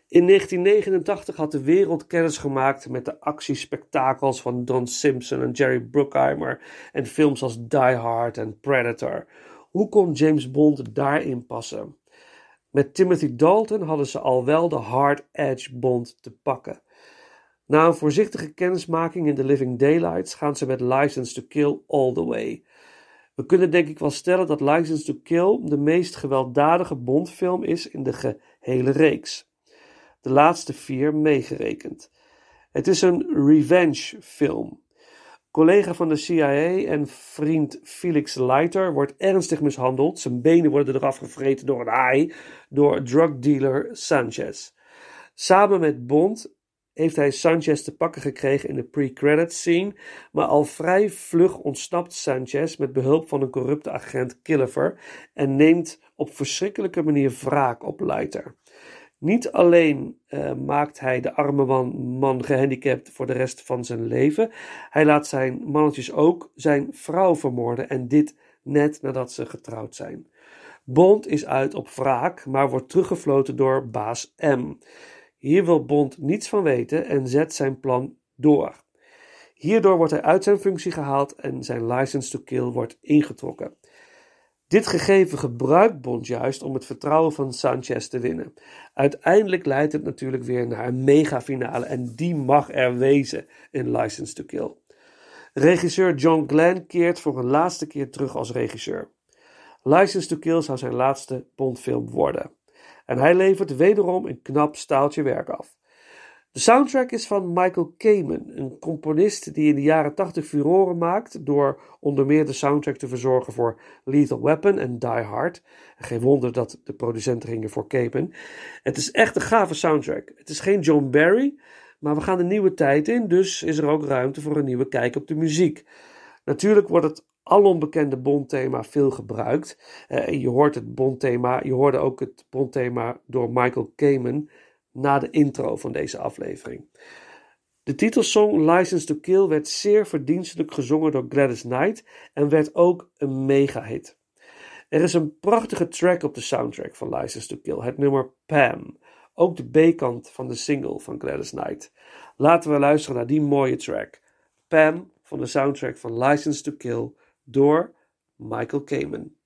In 1989 had de wereld kennis gemaakt met de actiespektakels van Don Simpson en Jerry Bruckheimer en films als Die Hard en Predator. Hoe kon James Bond daarin passen? Met Timothy Dalton hadden ze al wel de hard edge Bond te pakken. Na een voorzichtige kennismaking in The Living Daylights gaan ze met License to Kill all the way. We kunnen denk ik wel stellen dat License to Kill de meest gewelddadige Bondfilm is in de gehele reeks. De laatste vier meegerekend. Het is een revenge film. Collega van de CIA en vriend Felix Leiter wordt ernstig mishandeld. Zijn benen worden eraf gevreten door een haai door drugdealer Sanchez. Samen met Bond heeft hij Sanchez te pakken gekregen in de pre-credits scene, maar al vrij vlug ontsnapt Sanchez met behulp van een corrupte agent Killiver en neemt op verschrikkelijke manier wraak op Leiter. Niet alleen uh, maakt hij de arme man, man gehandicapt voor de rest van zijn leven, hij laat zijn mannetjes ook zijn vrouw vermoorden en dit net nadat ze getrouwd zijn. Bond is uit op wraak, maar wordt teruggefloten door baas M. Hier wil Bond niets van weten en zet zijn plan door. Hierdoor wordt hij uit zijn functie gehaald en zijn license to kill wordt ingetrokken. Dit gegeven gebruikt Bond juist om het vertrouwen van Sanchez te winnen. Uiteindelijk leidt het natuurlijk weer naar een megafinale en die mag er wezen in License to Kill. Regisseur John Glenn keert voor een laatste keer terug als regisseur. License to Kill zou zijn laatste Bondfilm worden. En hij levert wederom een knap staaltje werk af. De soundtrack is van Michael Kamen, een componist die in de jaren 80 furoren maakt door onder meer de soundtrack te verzorgen voor Lethal Weapon en Die Hard. Geen wonder dat de producenten gingen voor Kamen. Het is echt een gave soundtrack. Het is geen John Barry, maar we gaan de nieuwe tijd in, dus is er ook ruimte voor een nieuwe kijk op de muziek. Natuurlijk wordt het alombekende Bondthema veel gebruikt. Uh, je hoort het Bondthema, je hoorde ook het Bondthema door Michael Kamen na de intro van deze aflevering. De titelsong License to Kill werd zeer verdienstelijk gezongen door Gladys Knight en werd ook een mega-hit. Er is een prachtige track op de soundtrack van License to Kill, het nummer Pam, ook de B-kant van de single van Gladys Knight. Laten we luisteren naar die mooie track. Pam van de soundtrack van License to Kill door Michael Kamen.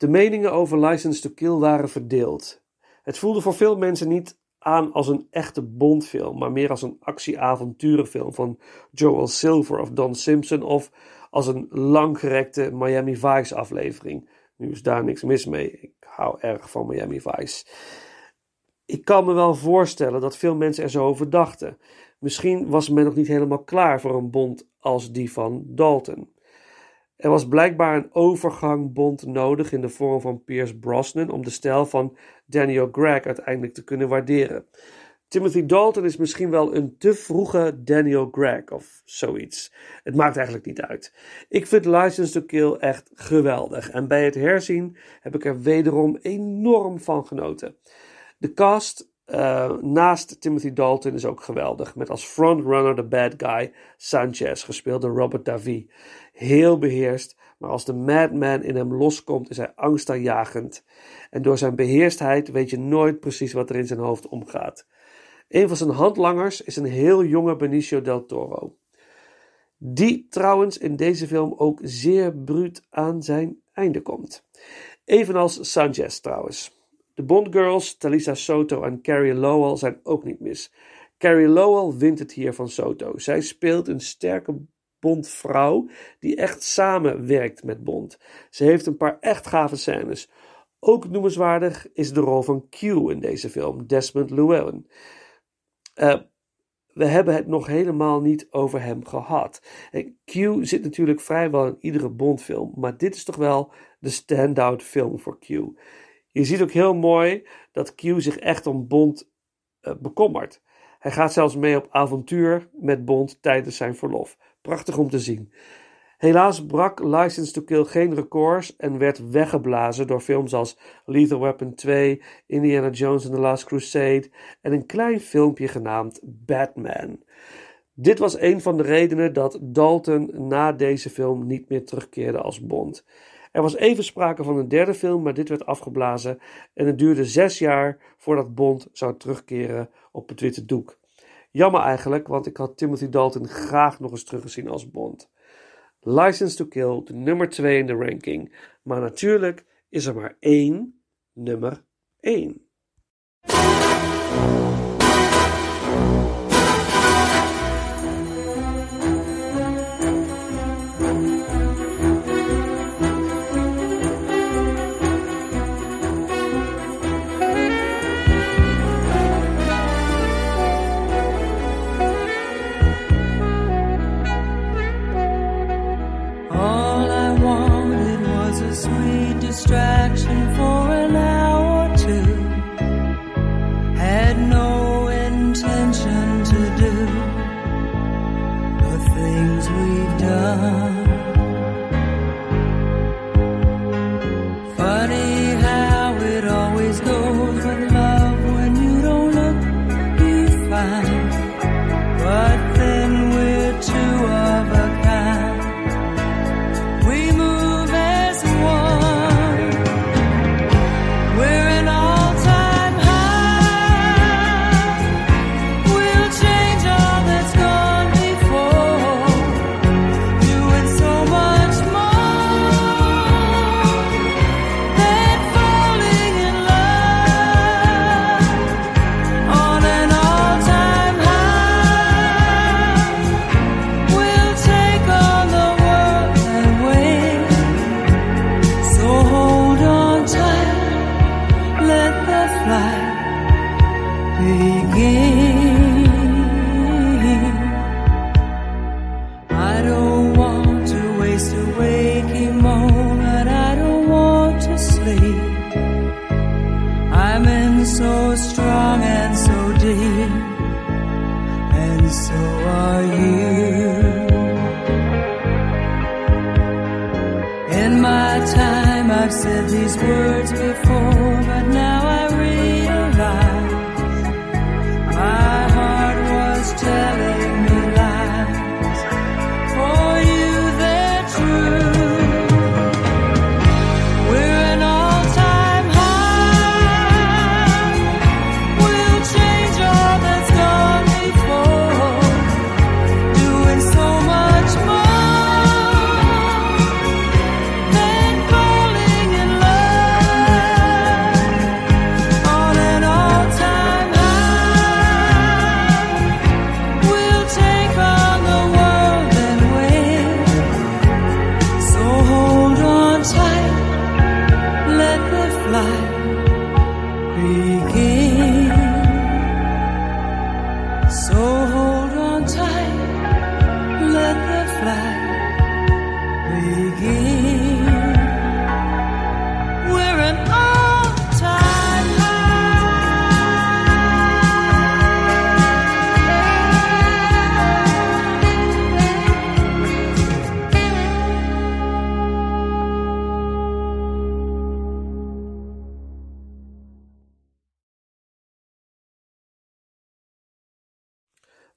De meningen over License to Kill waren verdeeld. Het voelde voor veel mensen niet aan als een echte Bondfilm, maar meer als een actie-avonturenfilm van Joel Silver of Don Simpson of als een langgerekte Miami Vice aflevering. Nu is daar niks mis mee. Ik hou erg van Miami Vice. Ik kan me wel voorstellen dat veel mensen er zo over dachten. Misschien was men nog niet helemaal klaar voor een bond als die van Dalton. Er was blijkbaar een overgangbond nodig in de vorm van Pierce Brosnan om de stijl van Daniel Craig uiteindelijk te kunnen waarderen. Timothy Dalton is misschien wel een te vroege Daniel Craig of zoiets. Het maakt eigenlijk niet uit. Ik vind License to Kill echt geweldig en bij het herzien heb ik er wederom enorm van genoten. De cast uh, naast Timothy Dalton is ook geweldig, met als frontrunner de bad guy Sanchez, gespeeld door Robert Davi. Heel beheerst, maar als de madman in hem loskomt is hij angstaanjagend. En door zijn beheerstheid weet je nooit precies wat er in zijn hoofd omgaat. Een van zijn handlangers is een heel jonge Benicio del Toro. Die trouwens in deze film ook zeer bruut aan zijn einde komt. Evenals Sanchez trouwens. De Bondgirls, Talisa Soto en Carrie Lowell zijn ook niet mis. Carrie Lowell wint het hier van Soto. Zij speelt een sterke Bondvrouw die echt samenwerkt met Bond. Ze heeft een paar echt gave scènes. Ook noemenswaardig is de rol van Q in deze film, Desmond Llewellyn. Uh, we hebben het nog helemaal niet over hem gehad. Q zit natuurlijk vrijwel in iedere Bondfilm, maar dit is toch wel de standout film voor Q. Je ziet ook heel mooi dat Q zich echt om Bond uh, bekommert. Hij gaat zelfs mee op avontuur met Bond tijdens zijn verlof. Prachtig om te zien. Helaas brak License to Kill geen records en werd weggeblazen door films als Lethal Weapon 2, Indiana Jones and the Last Crusade en een klein filmpje genaamd Batman. Dit was een van de redenen dat Dalton na deze film niet meer terugkeerde als Bond. Er was even sprake van een derde film, maar dit werd afgeblazen en het duurde zes jaar voordat Bond zou terugkeren op het witte doek. Jammer eigenlijk, want ik had Timothy Dalton graag nog eens teruggezien als Bond. License to Kill, de nummer 2 in de ranking. Maar natuurlijk is er maar één nummer 1.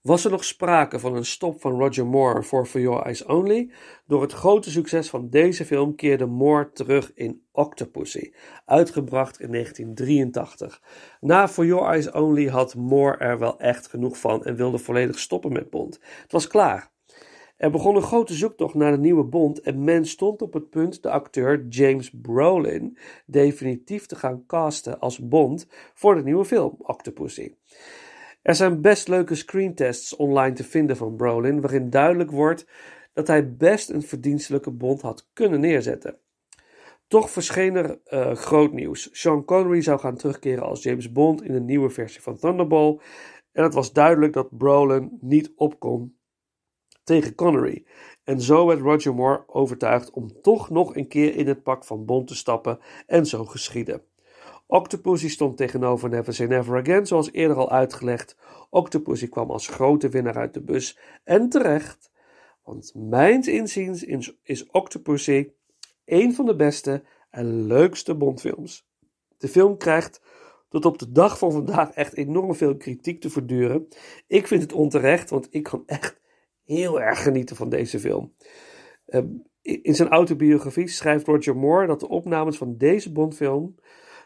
Was er nog sprake van een stop van Roger Moore voor For Your Eyes Only. Door het grote succes van deze film keerde Moore terug in Octopussy, uitgebracht in 1983. Na For Your Eyes Only had Moore er wel echt genoeg van en wilde volledig stoppen met Bond. Het was klaar. Er begon een grote zoektocht naar de nieuwe Bond en men stond op het punt de acteur James Brolin definitief te gaan casten als Bond voor de nieuwe film Octopussy. Er zijn best leuke screentests online te vinden van Brolin, waarin duidelijk wordt dat hij best een verdienstelijke Bond had kunnen neerzetten. Toch verscheen er uh, groot nieuws. Sean Connery zou gaan terugkeren als James Bond in een nieuwe versie van Thunderball. En het was duidelijk dat Brolin niet opkon tegen Connery. En zo werd Roger Moore overtuigd om toch nog een keer in het pak van Bond te stappen en zo geschiedde. Octopussy stond tegenover Never Say Never Again, zoals eerder al uitgelegd. Octopussy kwam als grote winnaar uit de bus en terecht, want mijns inziens is Octopussy een van de beste en leukste Bondfilms. De film krijgt tot op de dag van vandaag echt enorm veel kritiek te verduren. Ik vind het onterecht, want ik kan echt heel erg genieten van deze film. Ehm, in zijn autobiografie schrijft Roger Moore dat de opnames van deze Bondfilm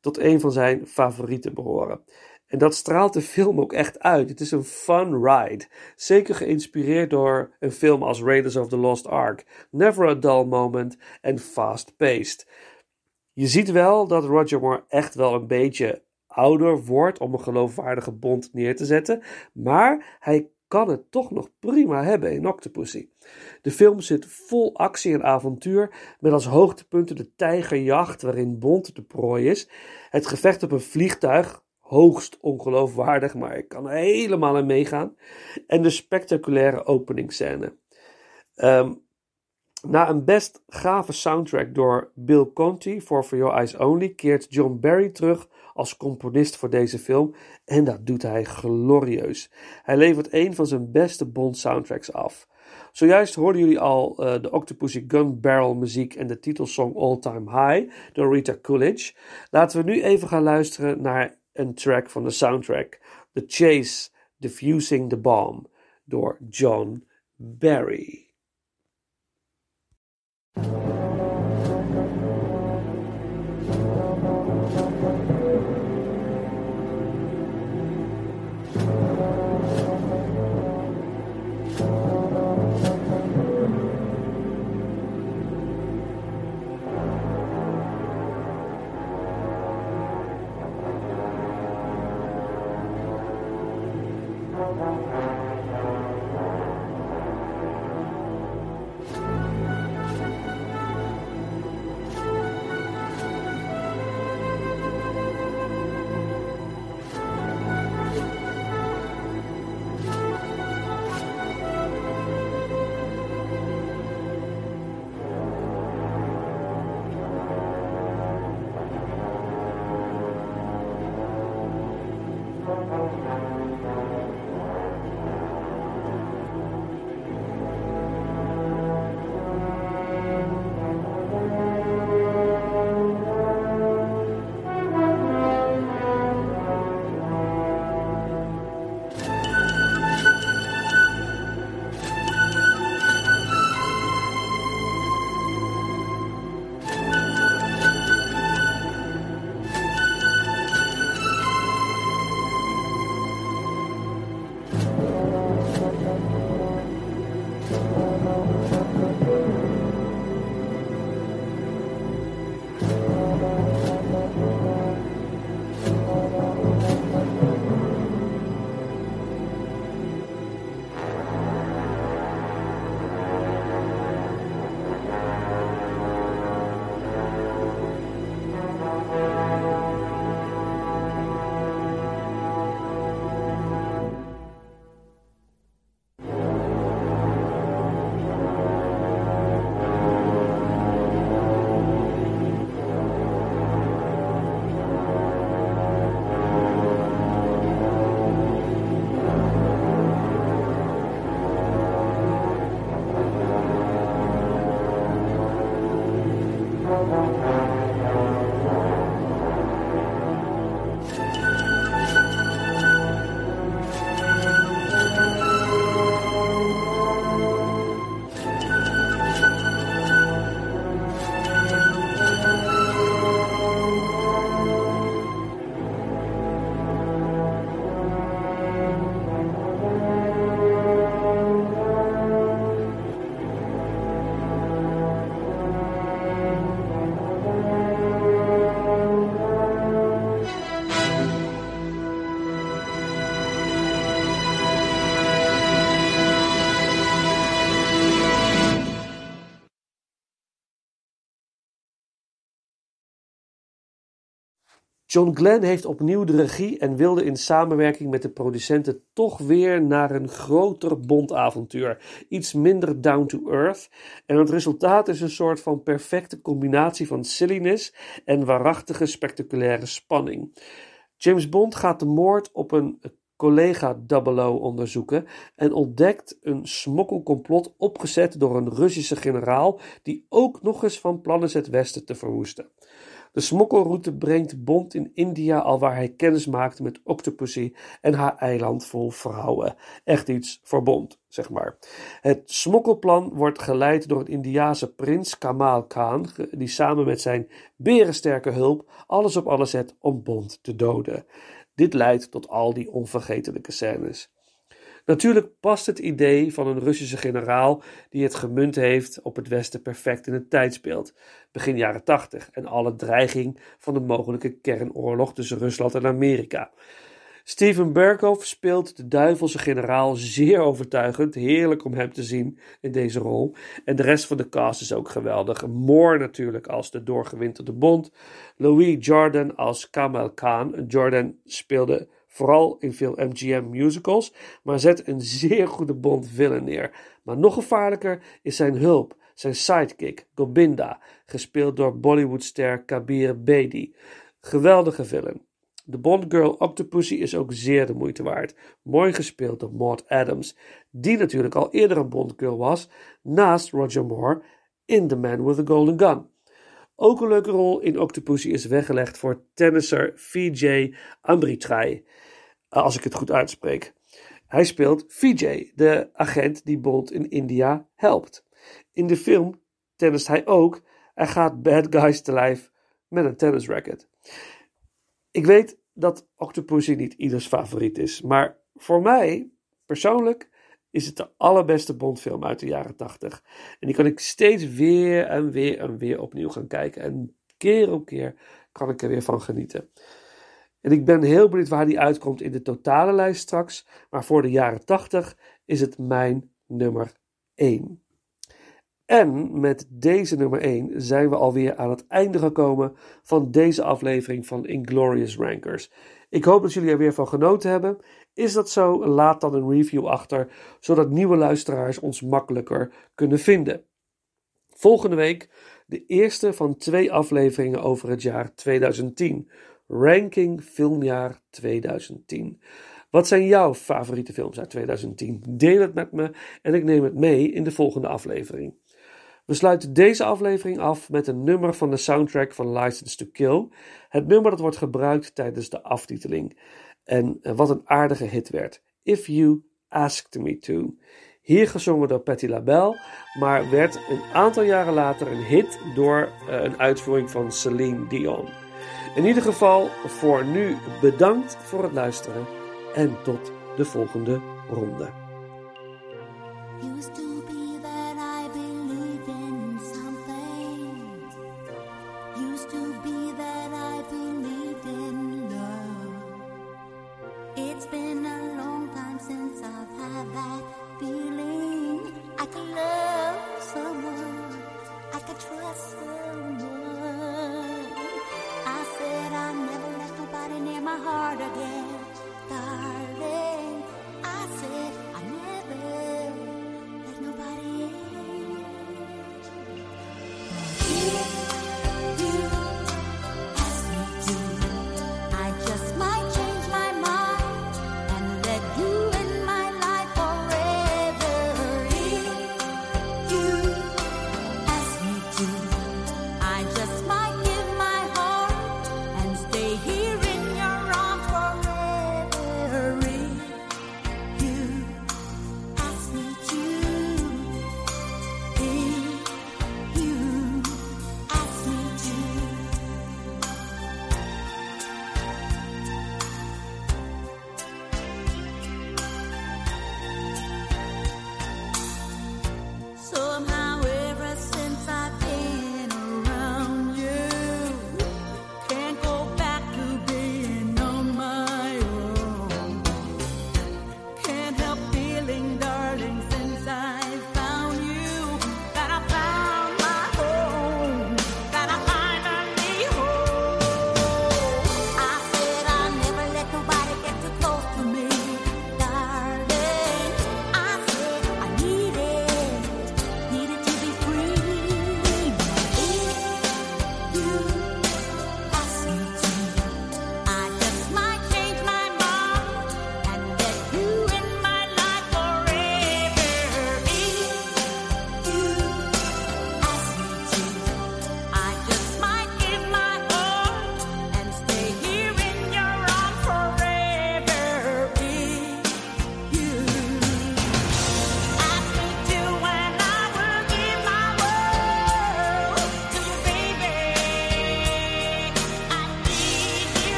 tot een van zijn favorieten behoren. En dat straalt de film ook echt uit. Het is een fun ride. Zeker geïnspireerd door een film als Raiders of the Lost Ark, Never a Dull Moment en Fast Paced. Je ziet wel dat Roger Moore echt wel een beetje ouder wordt om een geloofwaardige bond neer te zetten, maar hij kan het toch nog prima hebben in Octopussy. De film zit vol actie en avontuur, met als hoogtepunten de tijgerjacht waarin Bond de prooi is, het gevecht op een vliegtuig, hoogst ongeloofwaardig, maar ik kan er helemaal in meegaan, en de spectaculaire openingsscène. Um, na een best gave soundtrack door Bill Conti voor For Your Eyes Only keert John Barry terug als componist voor deze film en dat doet hij glorieus. Hij levert een van zijn beste Bond soundtracks af. Zojuist hoorden jullie al uh, de Octopussy Gun Barrel muziek en de titelsong All Time High door Rita Coolidge. Laten we nu even gaan luisteren naar een track van de soundtrack. The Chase Diffusing the Bomb door John Barry. John Glenn heeft opnieuw de regie en wilde in samenwerking met de producenten toch weer naar een groter Bondavontuur. Iets minder down to earth. En het resultaat is een soort van perfecte combinatie van silliness en waarachtige spectaculaire spanning. James Bond gaat de moord op een collega 00 onderzoeken en ontdekt een smokkelcomplot opgezet door een Russische generaal die ook nog eens van plan is het Westen te verwoesten. De smokkelroute brengt Bond in India, al waar hij kennis maakt met Octopussy en haar eiland vol vrouwen. Echt iets voor Bond, zeg maar. Het smokkelplan wordt geleid door een Indiase prins Kamal Khan, die samen met zijn berensterke hulp alles op alles zet om Bond te doden. Dit leidt tot al die onvergetelijke scènes. Natuurlijk past het idee van een Russische generaal die het gemunt heeft op het Westen perfect in het tijdsbeeld, begin jaren 80, en alle dreiging van de mogelijke kernoorlog tussen Rusland en Amerika. Steven Berghoff speelt de duivelse generaal zeer overtuigend. Heerlijk om hem te zien in deze rol. En de rest van de cast is ook geweldig. Moore natuurlijk als de doorgewinterde Bond. Louis Jordan als Kamal Khan. Jordan speelde vooral in veel MGM musicals, maar zet een zeer goede Bond villain neer. Maar nog gevaarlijker is zijn hulp, zijn sidekick, Gobinda, gespeeld door Bollywoodster Kabir Bedi. Geweldige villain. De Bond-girl Octopussy is ook zeer de moeite waard. Mooi gespeeld door Maud Adams, die natuurlijk al eerder een Bond-girl was, naast Roger Moore in The Man with the Golden Gun. Ook een leuke rol in Octopussy is weggelegd voor tennisser Vijay Amritrai, als ik het goed uitspreek. Hij speelt Vijay, de agent die Bond in India helpt. In de film tennist hij ook. Hij gaat bad guys te lijf met een tennisracket. Ik weet dat Octopussy niet ieders favoriet is, maar voor mij persoonlijk is het de allerbeste Bondfilm uit de jaren 80. En die kan ik steeds weer en weer en weer opnieuw gaan kijken. En keer op keer kan ik er weer van genieten. En ik ben heel benieuwd waar die uitkomt in de totale lijst straks. Maar voor de jaren 80 is het mijn nummer 1. En met deze nummer 1 zijn we alweer aan het einde gekomen van deze aflevering van Inglorious Rankers. Ik hoop dat jullie er weer van genoten hebben. Is dat zo? Laat dan een review achter, zodat nieuwe luisteraars ons makkelijker kunnen vinden. Volgende week de eerste van twee afleveringen over het jaar 2010. Ranking filmjaar 2010. Wat zijn jouw favoriete films uit 2010? Deel het met me en ik neem het mee in de volgende aflevering. We sluiten deze aflevering af met een nummer van de soundtrack van License to Kill. Het nummer dat wordt gebruikt tijdens de aftiteling. En eh, wat een aardige hit werd. If You Asked Me To. Hier gezongen door Patti LaBelle, maar werd een aantal jaren later een hit door uh, een uitvoering van Celine Dion. In ieder geval voor nu bedankt voor het luisteren en tot de volgende ronde.